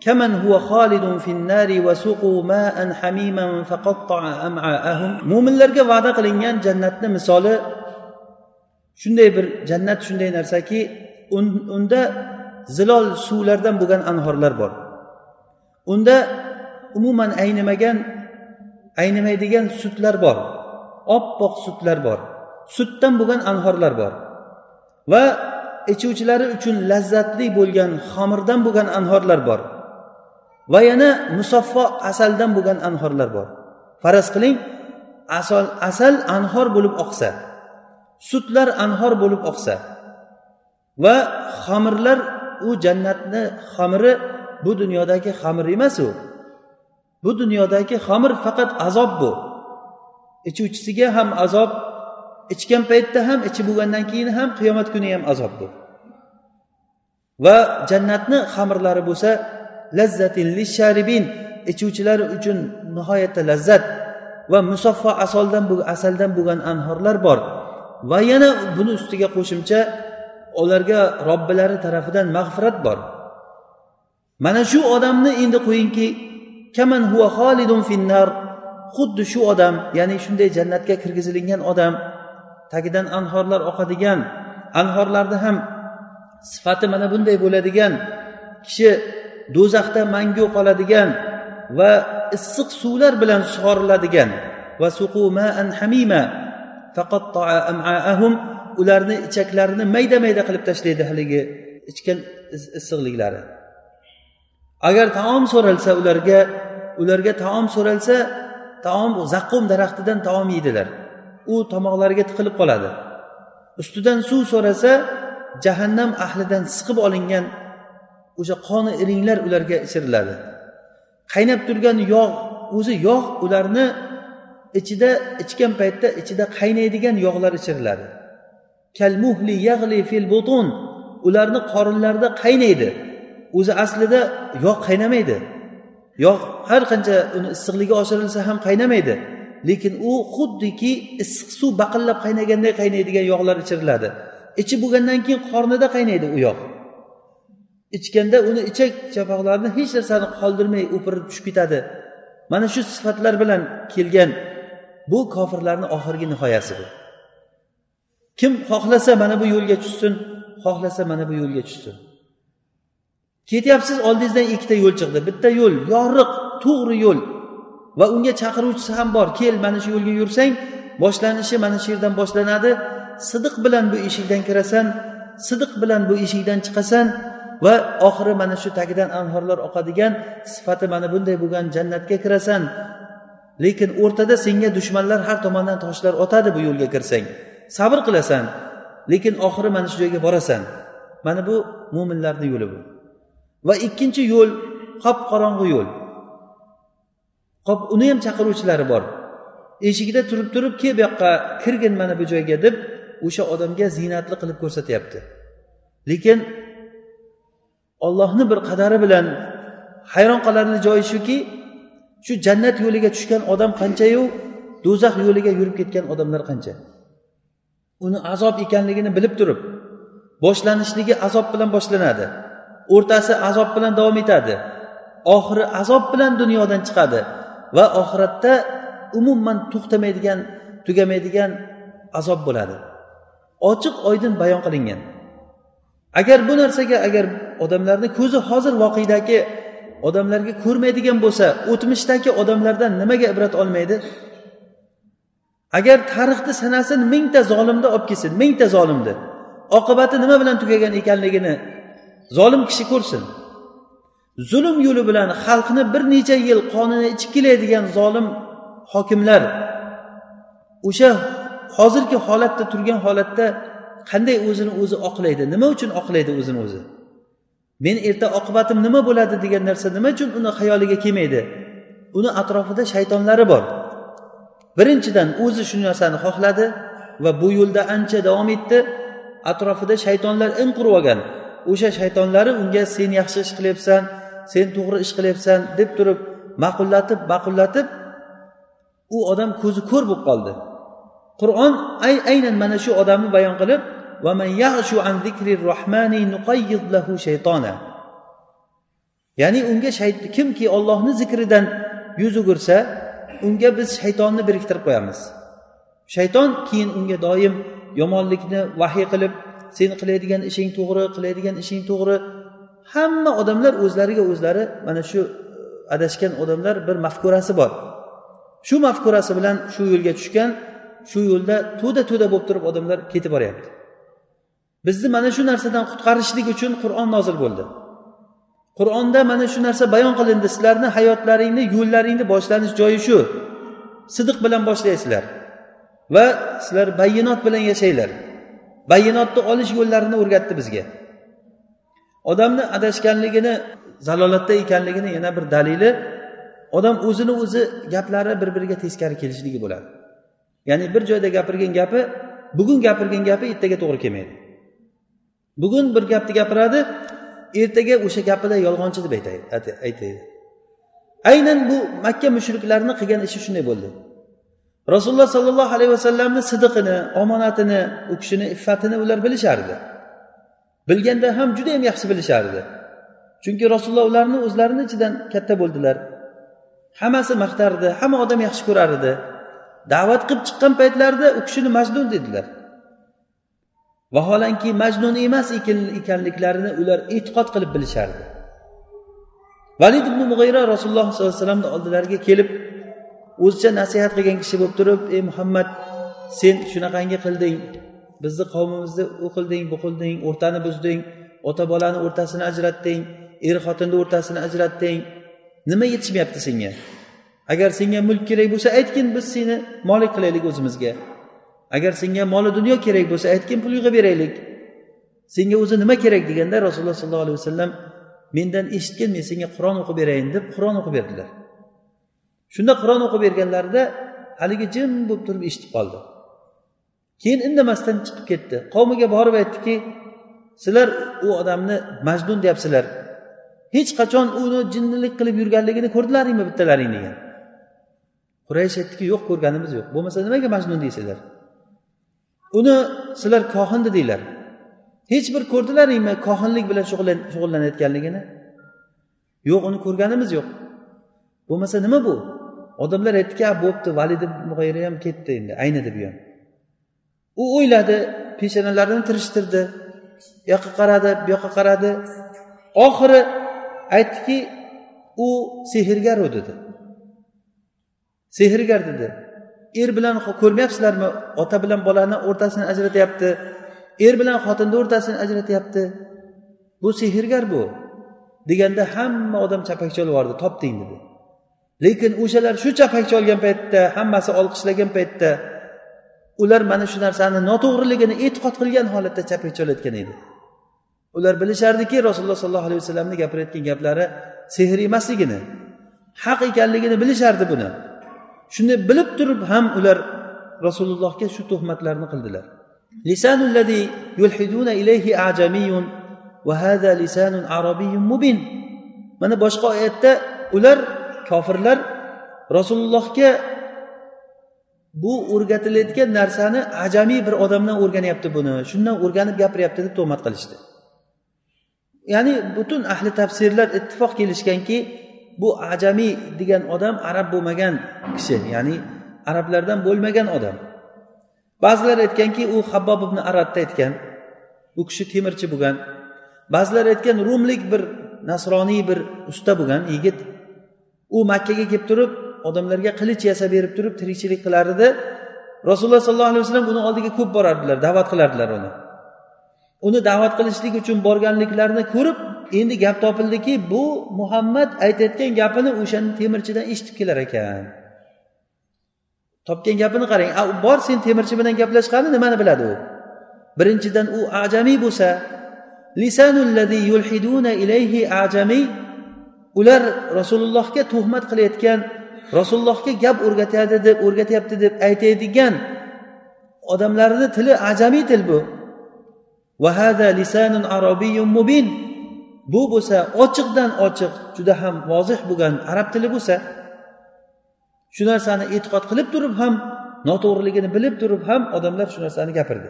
كمن هو خالد في النار وسقوا ماء حميما فقطع أمعاءهم mo'minlarga va'da qilingan jannatni misoli shunday bir jannat shunday narsaki unda zilol suvlardan bo'lgan anhorlar bor unda umuman aynimagan aynimaydigan sutlar bor. Oppoq sutlar bor. Sutdan bo'lgan anhorlar bor. Va ichuvchilari uchun lazzatli bo'lgan xamirdan bo'lgan anhorlar bor. Va yana musaffo asaldan bo'lgan anhorlar bor. Faraz qiling asal asal anhor bo'lib oqsa sutlar anhor bo'lib oqsa va xamirlar u jannatni xamiri bu dunyodagi xamir emas u. bu dunyodagi xamir faqat azob bu. Ichuvchisiga ham azob ichgan paytda ham ichib bo'lgandan keyin ham qiyomat kuni ham azob bu. Va jannatni xamirlari bo'lsa lazzatin lisharibin ichuvchilar uchun nihoyatda lazzat va musaffo asoldan asaldan bo'lgan anhorlar bor. Va yana buni ustiga qo'shimcha ularga robbilari tarafidan mag'firat bor. Mana shu odamni endi qo'yingki kaman huva xolidun finnar. Xuddi shu odam ya'ni shunday jannatga kirgizilingan odam tagidan anhorlar oqadigan anhorlarni ham sifati mana bunday bo'ladigan kishi do'zaxda mangu qoladigan va issiq suvlar bilan sug'oriladigan va suqumaan hamima ularni ichaklarini mayda mayda qilib tashlaydi haligi ichgan issiqliklari. Agar taom so'ralsa ularga ularga taom so'ralsa taom zaqqum daraxtidan taom yeydilar. U tomoqlariga tiqilib qoladi. Ustidan suv so'rasa jahannam ahlidan siqib olingan o'sha qoni iringlar ularga ichiriladi. Qaynab turgan yog' o'zi yog' ularni ichida ichgan paytda ichida qaynaydigan yog'lar ichiriladi. Kalmuhli yag'li fil butun ularni qorinlarida qaynaydi. O'zi aslida yog' qaynamaydi. Yog' har qancha uni issiqligi oshirilsa ham qaynamaydi. Lekin u xuddiki issiq suv baqillab qaynaganday qaynaydigan yog'lar ichiriladi. Ichib bo'lgandan keyin qornida qaynaydi u yog' ichganda uni ichak chapoqlarini hech narsani qoldirmay o'pirib tushib ketadi. Mana shu sifatlar bilan kelgan bu kofirlarni oxirgi nihoyasi bu kim xohlasa mana bu yo'lga tushsin xohlasa mana bu yo'lga tushsin. Ketyapsiz oldingizdan ikkita yo'l chiqdi. Bitta yo'l yoriq to'g'ri yo'l. Va unga chaqiruvchisi ham bor. Kel mana shu yo'lga yursang boshlanishi mana shu yerdan boshlanadi. Sidiq bilan bu eshikdan kirasan sidiq bilan bu eshikdan chiqasan va oxiri mana shu tagidan anhorlar oqadigan sifati mana bunday bo'lgan jannatga kirasan. Lekin o'rtada senga dushmanlar har tomondan toshlar otadi bu yo'lga kirsang. Sabr qilasan lekin oxiri mana shu joyga borasan. Mana bu mo'minlarni yo'li bu. Va ikkinchi yo'l qop qorong'i yo'l. Qop uni ham chaqiruvchilari bor. Eshigida turib turib kel bu yoqqa kirgin mana bu joyga deb o'sha odamga ziynatli qilib ko'rsatyapti. Lekin ollohni bir qadari bilan hayron qolarli joyi shuki shu jannat yo'liga tushgan odam qanchayu do'zax yo'liga yurib ketgan odamlar qancha. Uni azob ekanligini bilib turib boshlanishligi azob bilan boshlanadi. O'rtasi azob bilan davom etadi. Oxiri azob bilan dunyodan chiqadi va oxiratda umuman to'xtamaydigan tugamaydigan azob bo'ladi. Ochiq oydin bayon qilingan. Agar bu narsaga agar odamlarni ko'zi hozir voqedagi odamlarga ko'rmaydigan bo'lsa o'tmishdagi odamlardan nimaga ibrat olmaydi? Agar tarixni sanasin mingta zolimni olib kelsin mingta zolimni oqibati nima bilan tugagan ekanligini zolim kishi ko'rsin. Zulm yo'li bilan xalqni bir necha yil qonini ichib keladigan zolim hokimlar. O'sha hozirgi holatda turgan holatda qanday o'zini o'zi oqlaydi? Nima uchun oqlaydi o'zini o'zi? Men erta oqibatim nima bo'ladi degan narsa nima uchun uni xayoliga kelmaydi? Uni atrofida shaytonlari bor. Birinchidan o'zi shu narsani xohladi va bu yo'lda ancha davom etdi. Atrofida shaytonlar in qurib olgan. O'sha shaytonlari unga sen yaxshi ish qilyapsan sen to'g'ri ish qilyapsan deb turib ma'qullatib ma'qullatib u odam ko'zi ko'r bo'lib qoldi. Qur'on ay aynan mana shu odamni bayon qilib ya'ni unga kimki ollohni zikridan yuz o'girsa unga biz shaytonni biriktirib qo'yamiz. Shayton keyin unga doim yomonlikni vahiy qilib seni qilayotgan ishing to'g'ri qilayotgan ishing to'g'ri. Hamma odamlar o'zlariga o'zlari mana shu e, adashgan odamlar bir mafkurasi bor. Shu mafkurasi bilan shu yo'lga tushgan shu yo'lda to'da to'da bo'lib turib odamlar ketib boryapti. Bizni mana shu narsadan qutqarishlik uchun qur'on nozil bo'ldi. Qur'onda mana shu narsa bayon qilindi. Sizlarni hayotlaringni yo'llaringni boshlanish joyi shu. Sidiq bilan boshlaysizlar va sizlar bayinot bilan yashanglar bayonotni olish yo'llarini o'rgatdi bizga. Odamni adashganligini zalolatda ekanligini yana bir dalili odam o'zini o'zi gaplari bir biriga teskari kelishligi bo'ladi. Ya'ni bir joyda gapirgan gapi bugun gapirgan gapi ertaga to'g'ri kelmaydi. Bugun bir gapni gapiradi ertaga o'sha gapida yolg'onchi deb aytadi aynan bu makka mushriklarini qilgan ishi shunday bo'ldi. Rasululloh sollallohu alayhi vasallamni sidiqini omonatini u kishini iffatini ular bilishardi. Bilganda ham juda yam yaxshi bilishardi. Chunki rasululloh ularni o'zlarini ichidan katta bo'ldilar. Hammasi maqtardi hamma odam yaxshi ko'rar edi da'vat qilib chiqqan paytlarida u kishini majnun dedilar. Vaholanki majnun emas ekanliklarini ular e'tiqod qilib bilishardi. Valid ibn mug'ayra rasululloh sollallohu alayhi vasallamni oldilariga kelib o'zicha nasihat qilgan kishi bo'lib turib ey muhammad sen shunaqangi qilding? Bizni qavmimizni u qilding bu qilding o'rtani buzding ota bolani o'rtasini ajratding er xotinni o'rtasini ajratding. Nima yetishmayapti senga? Agar senga mulk kerak bo'lsa aytgin biz seni molik qilaylik o'zimizga. Agar senga moli dunyo kerak bo'lsa aytgin pul yig'ib beraylik. Senga o'zi nima kerak? deganda rasululloh sollallohu alayhi vasallam mendan eshitgin men senga qur'on o'qib berayin deb qur'on o'qib berdilar. Shunda qur'on o'qib berganlarida haligi jim bo'lib turib eshitib qoldi. Keyin indamasdan chiqib ketdi. Qavmiga borib aytdiki sizlar u odamni majnun deyapsizlar. Hech qachon uni jinnilik qilib yurganligini ko'rdilaringmi bittalaring degan. Quraysh aytdiki yo'q ko'rganimiz yo'q. Bo'lmasa nimaga majnun deysizlar? Uni sizlar kohin dedinglar hech bir ko'rdilaringmi kohinlik bilan shug'ullanayotganligini? Yo'q uni ko'rganimiz yo'q. Bo'lmasa nima bu? Odamlar aytdiki bo'pti valid mug'ayra ham ketdi endi aynidi bu ham u o'yladi peshonalarini tirishtirdi u yoqqa qaradi bu yoqqa qaradi. Oxiri aytdiki u sehrgar u dedi. Sehrgar dedi. Er bilan ko'rmayapsizlarmi? Ota bilan bolani o'rtasini ajratyapti. Er bilan xotinni o'rtasini ajratyapti. Bu sehrgar bu deganda hamma odam chapakcha yubordi topding dedi. Lekin o'shalar shu chapakcha olgan paytda hammasi olqishlagan paytda ular mana shu narsani noto'g'riligini e'tiqod qilgan holatda chapakcha olayotgan edi. Ular bilishardiki rasululloh sollallohu alayhi vasallamni gapirayotgan gaplari sehr emasligini haq ekanligini bilishardi buni. Shuni bilib turib ham ular rasulullohga shu tuhmatlarni qildilar. Mana boshqa oyatda ular kofirlar rasulullohga bu o'rgatilayotgan narsani ajamiy bir odamdan o'rganyapti buni. Shundan o'rganib gapiryapti deb tuhmat qilishdi. Ya'ni butun ahli tafsirlar ittifoq kelishganki bu ajamiy degan odam arab bo'lmagan kishi ya'ni arablardan bo'lmagan odam. Ba'zilar aytganki u habbob ibn aradni aytgan u kishi temirchi bo'lgan. Ba'zilar aytgan rumlik bir nasroniy bir usta bo'lgan yigit u makkaga kelib turib odamlarga qilich yasab berib turib tirikchilik qilar edi rasululloh sollallohu alayhi vasallam uni oldiga ko'p borardilar da'vat qilardilar uni. Uni da'vat qilishlik uchun borganliklarini ko'rib endi gap topildiki bu muhammad aytayotgan gapini o'shani temirchidan eshitib kelar ekan. Topgan gapini qarang bor sen temirchi bilan gaplashgani nimani biladi u? Birinchidan u ajamiy bo'lsa ilayhi ajamiy ular rasulullohga tuhmat qilayotgan rasulullohga gap o'rgatadi deb o'rgatyapti deb aytadigan odamlarni tili ajamiy til bu. Mubin. Bu bo'lsa ochiqdan ochiq juda ham vozih bo'lgan arab tili bo'lsa shu narsani e'tiqod qilib turib ham noto'g'riligini bilib turib ham odamlar shu narsani gapirdi.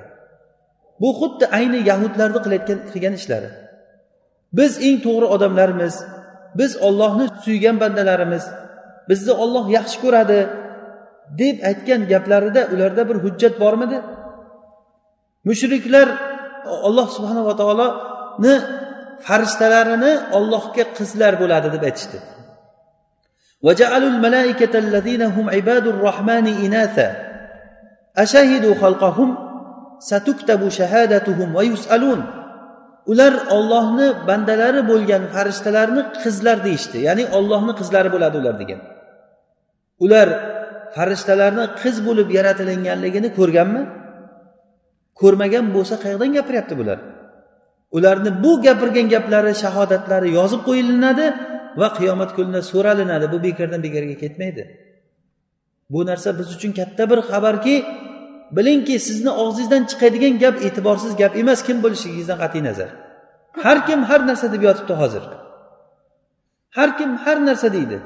Bu xuddi ayni yahudlarni qilayotgan qilgan ishlari. Biz eng to'g'ri odamlarmiz biz ollohni suygan bandalarimiz bizni olloh yaxshi ko'radi deb aytgan gaplarida ularda bir hujjat bormidi mushriklar olloh subhanava taoloni farishtalarini ollohga qizlar bo'ladi deb aytishdi وجعلوا الملائكة الذين هم عباد الرحمن إناثا أشهدوا خلقهم ستكتب شهادتهم ويسألون Ular ollohni bandalari bo'lgan farishtalarni qizlar deyishdi. Ya'ni ollohni qizlari bo'ladi ular degan. Ular farishtalarni qiz bo'lib yaratilinganligini ko'rganmi? Ko'rmagan bo'lsa qayerdan gapiryapti bular? Ularni bu gapirgan gaplari shahodatlari yozib qo'yilinadi va qiyomat kunida so'ralinadi. Bu bekordan bekorga ketmaydi. Bu narsa biz uchun katta bir xabarki bilingki sizni og'zingizdan chiqadigan gap e'tiborsiz gap emas kim bo'lishligingizdan qat'iy nazar. Har kim har narsa deb yotibdi hozir. Har kim har narsa deydi.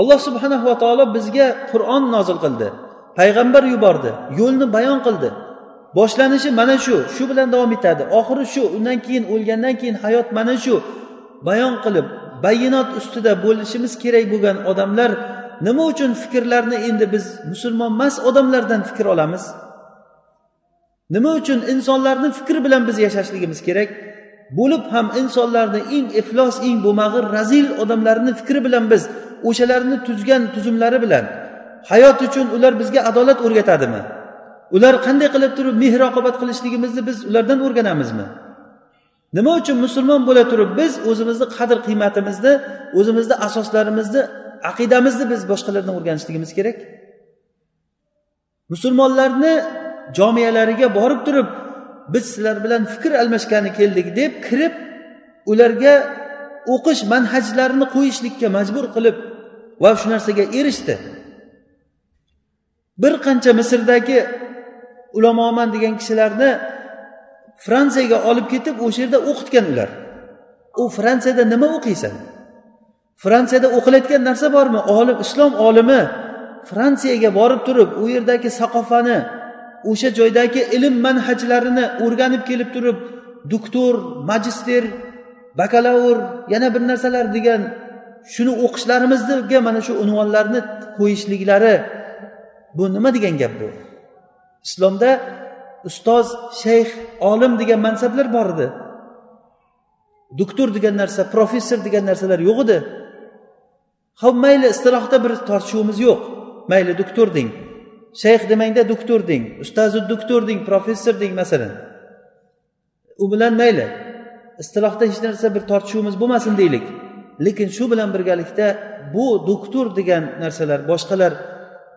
Alloh subhanahu va taolo bizga qur'on nozil qildi payg'ambar yubordi yo'lni bayon qildi. Boshlanishi mana shu shu bilan davom etadi. Oxiri shu undan keyin o'lgandan keyin hayot mana shu. Bayon qilib bayinot ustida bo'lishimiz kerak bo'lgan odamlar nima uchun fikrlarni endi biz musulmon emas odamlardan fikr olamiz? Nima uchun insonlarni fikri bilan biz yashashligimiz kerak? Bo'lib ham insonlarni eng iflos eng bo'lmag'ir razil odamlarni fikri bilan biz o'shalarni tuzgan tuzumlari bilan hayot uchun ular bizga adolat o'rgatadimi? Ular qanday qilib turib mehr oqibat qilishligimizni biz ulardan o'rganamizmi? Nima uchun musulmon bo'la turib biz o'zimizni qadr qiymatimizni o'zimizni asoslarimizni aqidamizni biz boshqalardan o'rganishligimiz kerak. Musulmonlarni jomiyalariga borib turib biz sizlar bilan fikr almashgani keldik deb kirib ularga o'qish manhajlarini qo'yishlikka majbur qilib va shu narsaga erishdi. Bir qancha misrdagi ulamoman degan kishilarni fransiyaga olib ketib o'sha yerda o'qitgan ular. U fransiyada nima o'qiysan? Fransiyada o'qilayotgan narsa bormi? Olim islom olimi fransiyaga borib turib u yerdagi saqofani o'sha joydagi ilm manhajlarini o'rganib kelib turib doktor magister bakalavr yana bir narsalar degan shuni o'qishlarimizga mana shu unvonlarni qo'yishliklari bu nima degan gap bu? Islomda ustoz shayx olim degan mansablar bor edi. Doktor degan narsa professor degan narsalar yo'q edi. Ho'p mayli istilohda bir tortishuvimiz yo'q. Mayli doktor deng. Shayx demangda doktor deng ustozi doktor deng professor deng masalan. U bilan mayli istilohda hech narsa bir tortishuvimiz bo'lmasin deylik. Lekin shu bilan birgalikda bu doktor degan narsalar boshqalar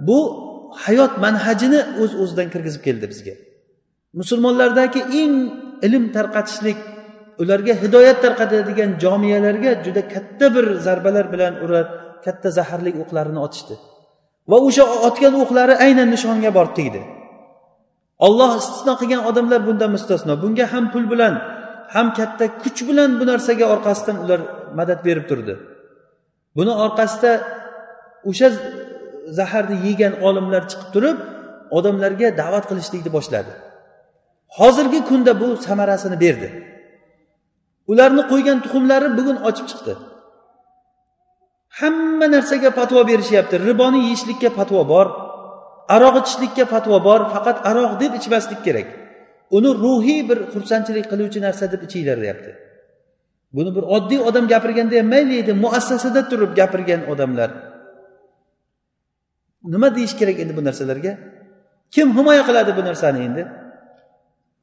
bu hayot manhajini o'z uz o'zidan kirgizib keldi bizga. Musulmonlardagi eng ilm tarqatishlik ularga hidoyat tarqatadigan jomiyalarga juda katta bir zarbalar bilan ular katta zaharli o'qlarini otishdi. Va o'sha otgan o'qlari aynan nishonga borib tegdi olloh istisno qilgan odamlar bundan mustasno. Bunga ham pul bilan ham katta kuch bilan bu narsaga orqasidan ular madad berib turdi. Buni orqasida o'sha zaharni yegan olimlar chiqib turib odamlarga da'vat qilishlikni boshladi. Hozirgi kunda bu samarasini berdi. Ularni qo'ygan tuxumlari bugun ochib chiqdi. Hamma narsaga fatvo berishyapti. Riboni yeyishlikka fatvo bor aroq ichishlikka fatvo bor faqat aroq deb ichmaslik kerak. Uni ruhiy bir xursandchilik qiluvchi narsa deb ichinglar deyapti buni bir oddiy odam gapirganda ham mayli edi muassasada turib gapirgan odamlar. Nima deyish kerak endi bu narsalarga? Kim himoya qiladi bu narsani endi?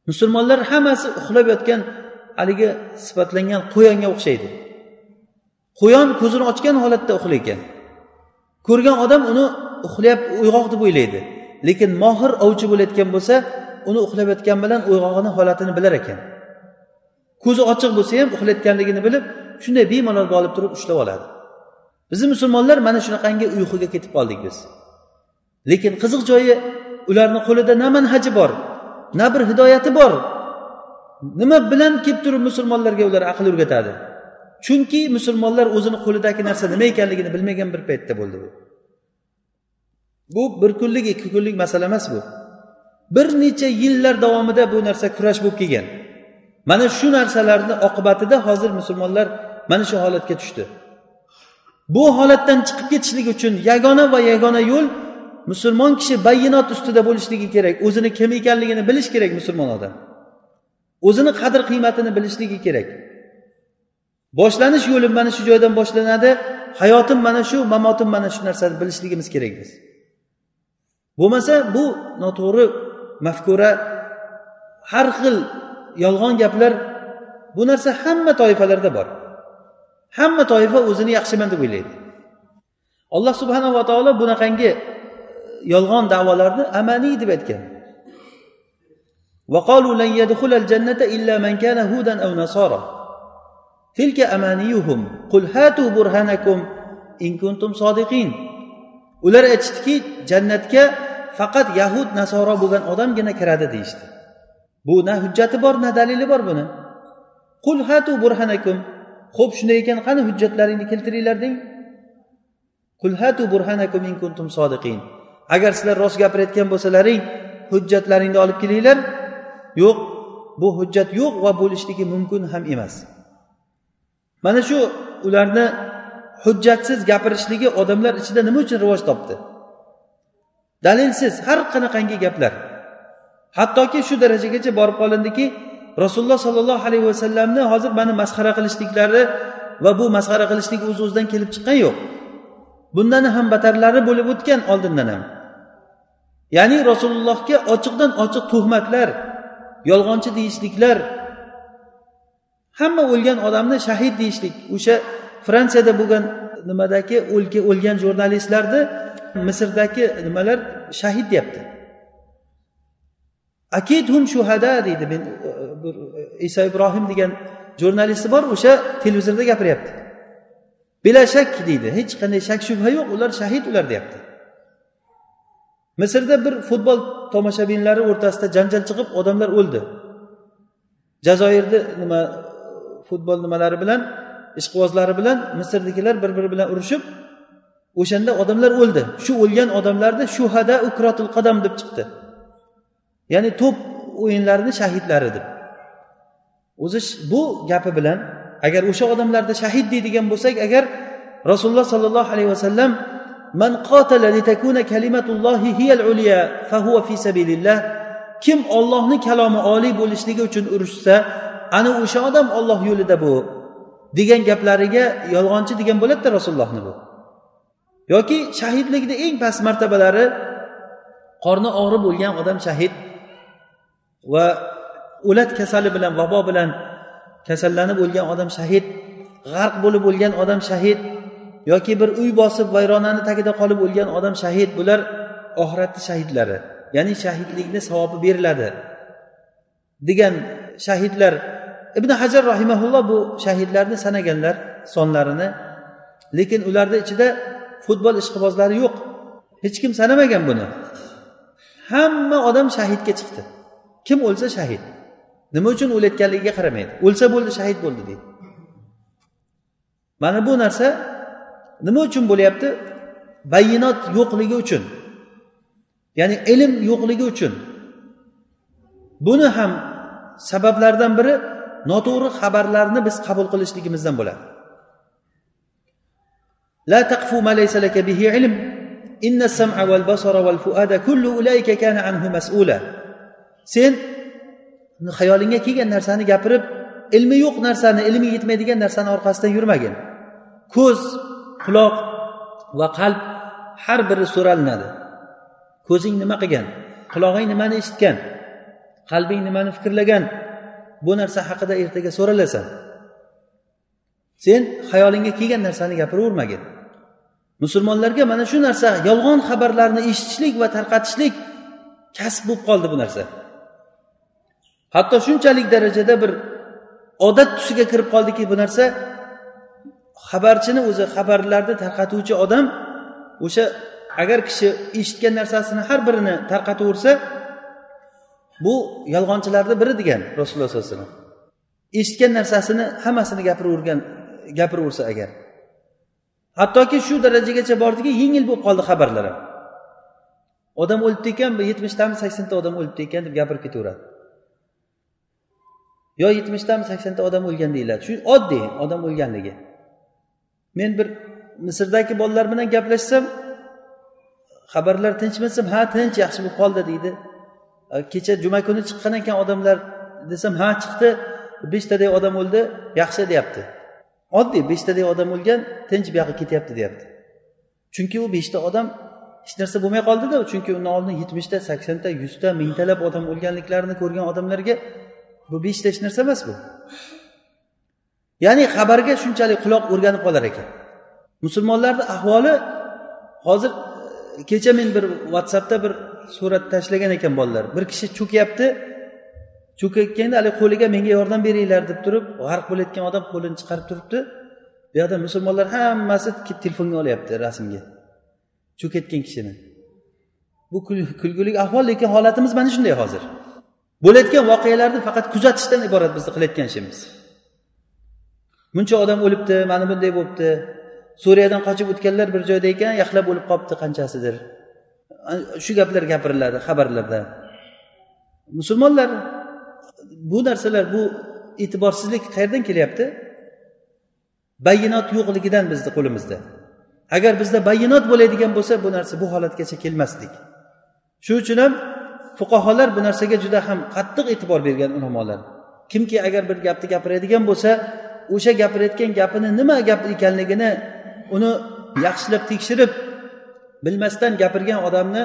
Musulmonlar hammasi uxlab yotgan haligi sifatlangan qo'yonga o'xshaydi. Qo'yon ko'zini ochgan holatda uxlaykan ko'rgan odam uni uxlayap uyg'oq deb o'ylaydi. Lekin mohir ovchi bo'layotgan bo'lsa uni uxlayotgan bilan uyg'og'ini holatini bilar ekan. Ko'zi ochiq bo'lsa ham uxlayotganligini bilib shunday bemalol olib turib ushlab oladi. Bizni musulmonlar mana shunaqangi uyquga ketib qoldik biz. Lekin qiziq joyi ularni qo'lida na manhaji bor na bir hidoyati bor. Nima bilan kelib turib musulmonlarga ular aql o'rgatadi? Chunki musulmonlar o'zini qo'lidagi narsa nima ekanligini bilmagan bir paytda bo'ldi bu. Bu bir kunlik ikki kunlik masala emas bu. Bir necha yillar davomida bu narsa kurash bo'lib kelgan. Mana shu narsalarni oqibatida hozir musulmonlar mana shu holatga tushdi. Bu holatdan chiqib ketishlik uchun yagona va yagona yo'l musulmon kishi bayinot ustida bo'lishligi kerak o'zini kim ekanligini bilish kerak musulmon odam. O'zini qadr qiymatini bilishligi kerak. boshlanish yo'lim mana shu joydan boshlanadi hayotim mana shu mamotim mana shu narsani bilishligimiz kerak biz bo'lmasa bu noto'g'ri mafkura har xil yolg'on gaplar bu narsa hamma toifalarda bor hamma toifa o'zini yaxshiman deb o'ylaydi alloh subhanava taolo bunaqangi yolg'on da'volarni amaniy deb aytgan وقالوا لن يدخل الجنة إلا من كان هودا أو نصارى tilka amaniyuhum qul hatu burhanakum in kuntum sodiqin. Ular aytishdiki jannatga faqat yahud nasoro bo'lgan odamgina kiradi deyishdi. Bu na hujjati bor na dalili bor buni. Qul hatu burhanakum ho'p shunday ekan qani hujjatlaringni keltiringlar deng. Qul hatu burhanakum in kuntum sodiqin. Agar sizlar rost gapirayotgan bo'lsalaring hujjatlaringni olib kelinglar. Yo'q bu hujjat yo'q va bo'lishligi mumkin ham emas. Mana shu ularni hujjatsiz gapirishligi odamlar ichida nima uchun rivoj topdi? Dalilsiz har qanaqangi gaplar. Hattoki shu darajagacha borib qolindiki rasululloh sollallohu alayhi vasallamni hozir mana masxara qilishliklari va bu masxara qilishlik o'z uz o'zidan kelib chiqqan yo'q. Bundan ham batarlari bo'lib o'tgan oldindan ham. Ya'ni rasulullohga ochiqdan ochiq tuhmatlar yolg'onchi deyishliklar hamma o'lgan odamni shahid deyishlik. O'sha fransiyada bo'lgan nimadagi o'lka o'lgan jurnalistlarni misrdagi nimalar shahid deyapti. Akidhum shuhada deydi. Men e, e, bir e, iso ibrohim degan jurnalisti bor o'sha televizorda gapiryapti. Bila shak deydi. Hech qanday shak shubha yo'q. Ular shahid ular deyapti. Misrda bir futbol tomoshabinlari o'rtasida janjal chiqib odamlar o'ldi. Jazoirni nima futbol nimalari bilan ishqibozlari bilan misrnikilar bir biri bilan urushib o'shanda odamlar o'ldi. Shu o'lgan odamlarni shuhada ukrotul qadam deb chiqdi. Ya'ni to'p o'yinlarini shahidlari deb. O'zi bu gapi bilan agar o'sha odamlarni shahid deydigan bo'lsak agar rasululloh sollallohu alayhi vasallam man qotala litakuna kalimatullohi hiyal ulya fahuva fi sabilillah kim ollohni kalomi oliy bo'lishligi uchun urushsa ana o'sha odam olloh yo'lida bu degan gaplariga yolg'onchi degan bo'ladida rasulullohni bu. Yoki shahidlikni eng past martabalari qorni og'ri bo'lgan odam shahid va o'lat kasali bilan vabo bilan kasallanib o'lgan odam shahid g'arq bo'lib o'lgan odam shahid yoki bir uy bosib vayronani tagida qolib o'lgan odam shahid bular oxiratni shahidlari ya'ni shahidlikni savobi beriladi degan shahidlar ibn hajar rahimaulloh bu shahidlarni sanaganlar sonlarini. Lekin ularni ichida futbol ishqibozlari yo'q. Hech kim sanamagan buni. Hamma odam shahidga chiqdi. Kim o'lsa shahid. Nima uchun o'layotganligiga qaramaydi. O'lsa bo'ldi shahid bo'ldi deydi. Mana bu narsa nima uchun bo'lyapti? Bayinot yo'qligi uchun. Ya'ni ilm yo'qligi uchun. Buni ham sabablardan biri noto'g'ri xabarlarni biz qabul qilishligimizdan bo'ladi. La taqfu ma laysa laka bihi ilm. Inna sam'a wal basara wal fuada kullu ulayka kana anhu mas'ula. Sen xayolingga kelgan narsani gapirib ilmi yo'q narsani ilmi yetmaydigan narsani orqasidan yurmagin. Ko'z quloq va qalb har biri so'ralinadi. Ko'zing nima qilgan? Qulog'ing nimani eshitgan? Qalbing nimani fikrlagan? Bu narsa haqida ertaga so'ralasan. Sen xayolingga kelgan narsani gapiravermagin. Musulmonlarga mana shu narsa yolg'on xabarlarni eshitishlik va tarqatishlik kasb bo'lib qoldi bu narsa. Hatto shunchalik darajada bir odat tusiga kirib qoldiki bu narsa xabarchini o'zi xabarlarni tarqatuvchi odam o'sha agar kishi eshitgan narsasini har birini tarqataversa bu yolg'onchilarni biri degan rasululloh sollallohu alayhi vasallam. Eshitgan narsasini hammasini gapiravergan gapiraversa agar. Hattoki shu darajagacha bordiki yengil bo'lib qoldi xabarlar ham odam o'libdi ekan yetmishtami saksonta odam o'libdi ekan deb gapirib ketaveradi. Yo yetmishtami saksonta odam o'lgan deyiladi. Shu oddiy odam o'lganligi. Men bir misrdagi bolalar bilan gaplashsam xabarlar tinchmi desam ha tinch yaxshi bo'lib qoldi deydi. Kecha juma kuni chiqqan ekan odamlar. Desam ha chiqdi. Beshtaday odam o'ldi. Yaxshi deyapti. Oddiy beshtaday odam o'lgan tinch buyoqqa ketyapti deyapti. Chunki u beshta odam hech narsa bo'lmay qoldida chunki undan oldin yetmishta saksonta yuzta mingtalab odam o'lganliklarini ko'rgan odamlarga bu beshta hech narsa emas bu. Ya'ni xabarga shunchalik quloq o'rganib qolar ekan. Musulmonlarni ahvoli hozir e, kecha men bir whatsappda bir surat tashlagan ekan bolalar. Bir kishi cho'kyapti. Cho'kayotganda haligi qo'liga menga yordam beringlar deb turib g'arq bo'layotgan odam qo'lini chiqarib turibdi. Bu yoqda musulmonlar hammasi telefonga olyapti rasmga. Cho'kayotgan kishini. Bu kulguli ahvol lekin holatimiz mana shunday hozir. Bo'layotgan voqealarni faqat kuzatishdan iborat bizni qilayotgan ishimiz. Buncha odam o'libdi mana bunday bo'libdi suriyadan qochib o'tganlar bir joyda ekan yaxlab o'lib qolibdi qanchasidir. Shu gaplar gapiriladi xabarlarda. Musulmonlar bu narsalar bu e'tiborsizlik qayerdan kelyapti? Bayinot yo'qligidan bizni qo'limizda. Agar bizda bayinot bo'ladigan bo'lsa bu narsa bu holatgacha kelmasdik. Shuning uchun ham fuqarolar bu narsaga juda ham qattiq e'tibor bergan ulamolar. Kimki agar bir gapni gapiradigan bo'lsa o'sha gapirayotgan gapini nima gap ekanligini uni yaxshilab tekshirib bilmasdan gapirgan odamni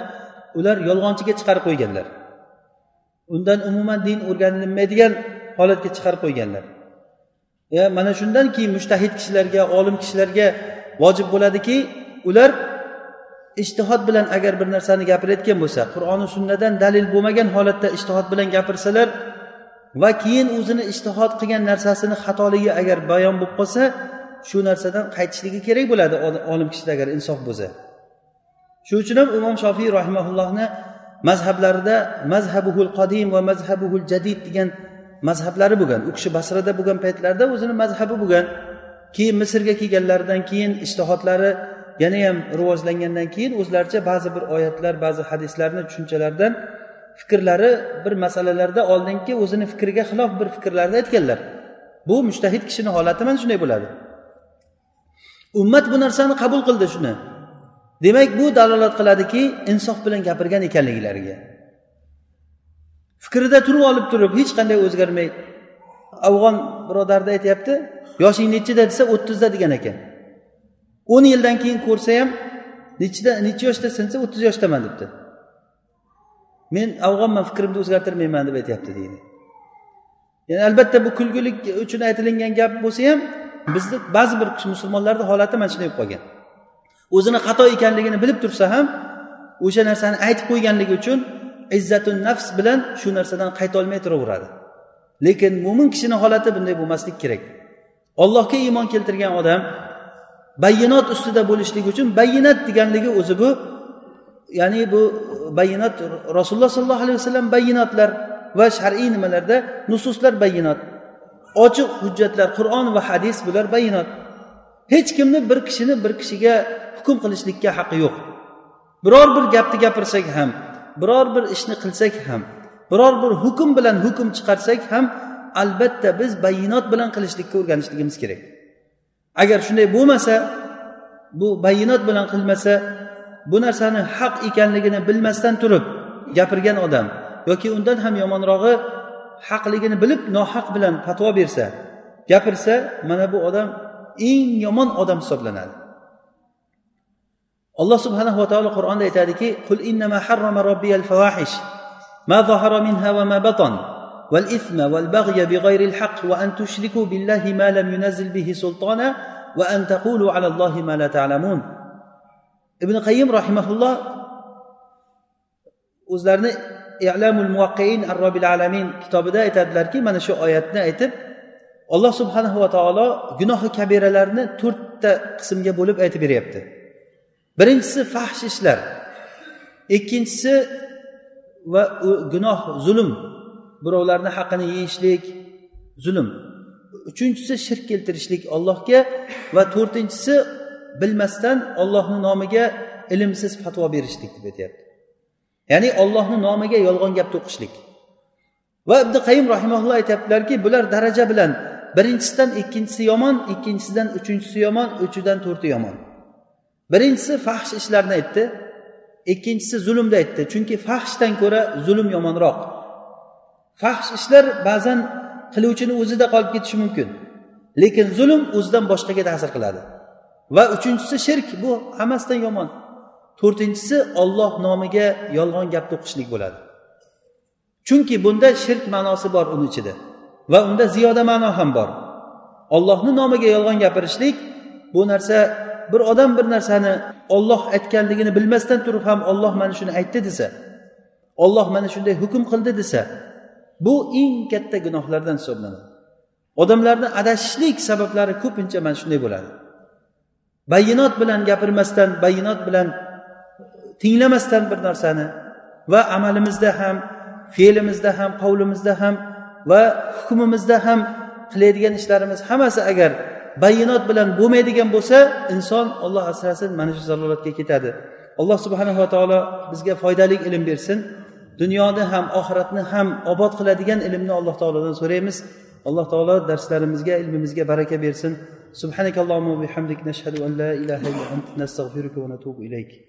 ular yolg'onchiga chiqarib qo'yganlar. Undan umuman din o'rganilmaydigan holatga chiqarib qo'yganlar. E mana shundan keyin mushtahid kishilarga olim kishilarga vojib bo'ladiki ular ishtihod bilan agar bir narsani gapirayotgan bo'lsa qur'oni sunnadan dalil bo'lmagan holatda ishtihod bilan gapirsalar va keyin o'zini ishtihod qilgan narsasini xatoligi agar bayon bo'lib qolsa shu narsadan qaytishligi kerak bo'ladi olim kishida agar insof bo'lsa. Shuning uchun ham imom shofiy rahimaullohni mazhablarida mazhabuhul qodim va mazhabuhul jadid degan mazhablari bo'lgan. U kishi basrada bo'lgan paytlarida o'zini mazhabi bo'lgan. Keyin misrga kelganlaridan keyin ishtihodlari yanayam rivojlangandan keyin o'zlaricha ba'zi bir oyatlar ba'zi hadislarni tushunchalaridan fikrlari bir masalalarda oldingi o'zini fikriga xilof bir fikrlarni aytganlar. Bu mushtahid kishini holati mana shunday bo'ladi. Ummat bu narsani qabul qildi shuni. Demak bu dalolat qiladiki insof bilan gapirgan ekanliklariga. Fikrida turib olib turib hech qanday o'zgarmay afg'on birodarni aytyapti yoshing nechida desa o'ttizda degan ekan. o'n yildan keyin ko'rsa ham nechida necha yoshda sinsa o'ttiz yoshdaman debdi. Men afg'onman fikrimni o'zgartirmayman deb aytyapti deydi. Ya'ni albatta bu kulgulik uchun aytilingan gap bo'lsa ham bizni ba'zi bir musulmonlarni holati mana shunday bo'lib qolgan. O'zini xato ekanligini bilib tursa ham o'sha narsani aytib qo'yganligi uchun izzatun nafs bilan shu narsadan qaytolmay turaveradi. Lekin mo'min kishini holati bunday bo'lmaslik kerak. Ollohga iymon keltirgan odam bayinot ustida bo'lishligi uchun bayinat deganligi o'zi bu ya'ni bu bayinot rasululloh sollallohu alayhi vasallam bayinotlar va shar'iy nimalarda nususlar bayinot. Ochiq hujjatlar qur'on va hadis bular bayinot. Hech kimni bir kishini bir kishiga hukm qilishlikka haqqi yo'q. Biror bir gapni gapirsak ham biror bir ishni qilsak ham biror bir hukm bilan hukm chiqarsak ham albatta biz bayinot bilan qilishlikka o'rganishligimiz kerak. Agar shunday bo'lmasa bu bayinot bilan qilmasa bu narsani haq ekanligini bilmasdan turib gapirgan odam yoki undan ham yomonrog'i haqligini bilib nohaq bilan fatvo bersa gapirsa mana bu odam eng yomon odam hisoblanadi. alloh subhanahu va taolo qur'onda aytadiki qul innama harrama robbiyal fawahish ma zahara minha va ma batan والإثم والبغي بغير الحق وأن تشركوا بالله ما لم ينزل به سلطانا وأن تقولوا على الله ما لا تعلمون ibn qayyim rahimaulloh o'zlarini i'lamul muvaqqiin ar robil alamin kitobida aytadilarki mana shu oyatni aytib alloh subhanahu va taolo gunohi kabiralarni to'rtta qismga bo'lib aytib beryapti Birinchisi fahsh ishlar. Ikkinchisi va gunoh zulm. Birovlarni haqqini yeyishlik zulm. Uchinchisi shirk keltirishlik allohga va to'rtinchisi bilmasdan ollohni nomiga ilmsiz fatvo berishlik deb aytyapti. Ya'ni ollohni nomiga yolg'on gap to'qishlik. Va ibn qayim rahimaulloh aytyaptilarki bular daraja bilan birinchisidan ikkinchisi yomon ikkinchisidan uchinchisi yomon uchidan to'rti yomon. Birinchisi fahsh ishlarni aytdi ikkinchisi zulmni aytdi. Chunki fahshdan ko'ra zulm yomonroq. Fahsh ishlar ba'zan qiluvchini o'zida qolib ketishi mumkin. Lekin zulm o'zidan boshqaga ta'sir qiladi. Va uchinchisi shirk bu hammasidan yomon. To'rtinchisi olloh nomiga yolg'on gap to'qishlik bo'ladi. Chunki bunda shirk ma'nosi bor uni ichida va unda ziyoda ma'no ham bor. Ollohni nomiga yolg'on gapirishlik bu narsa bir odam bir narsani olloh aytganligini bilmasdan turib ham olloh mana shuni aytdi desa olloh mana shunday hukm qildi desa bu eng katta gunohlardan hisoblanadi. Odamlarni adashishlik sabablari ko'pincha mana shunday bo'ladi. Bayinot bilan gapirmasdan bayinot bilan tinglamasdan bir narsani va amalimizda ham fe'limizda ham qavlimizda ham va hukmimizda ham qiladigan ishlarimiz hammasi agar bayonot bilan bo'lmaydigan bo'lsa inson olloh asrasin mana shu zalolatga ketadi. Alloh subhanava taolo bizga foydali ilm bersin. Dunyoni ham oxiratni ham obod qiladigan ilmni alloh taolodan so'raymiz. Alloh taolo darslarimizga ilmimizga baraka bersin. Subhanakallohu bihamdik. Nashhadu an la ilaha illa ant. Nastag'firuka va natubu ilayk.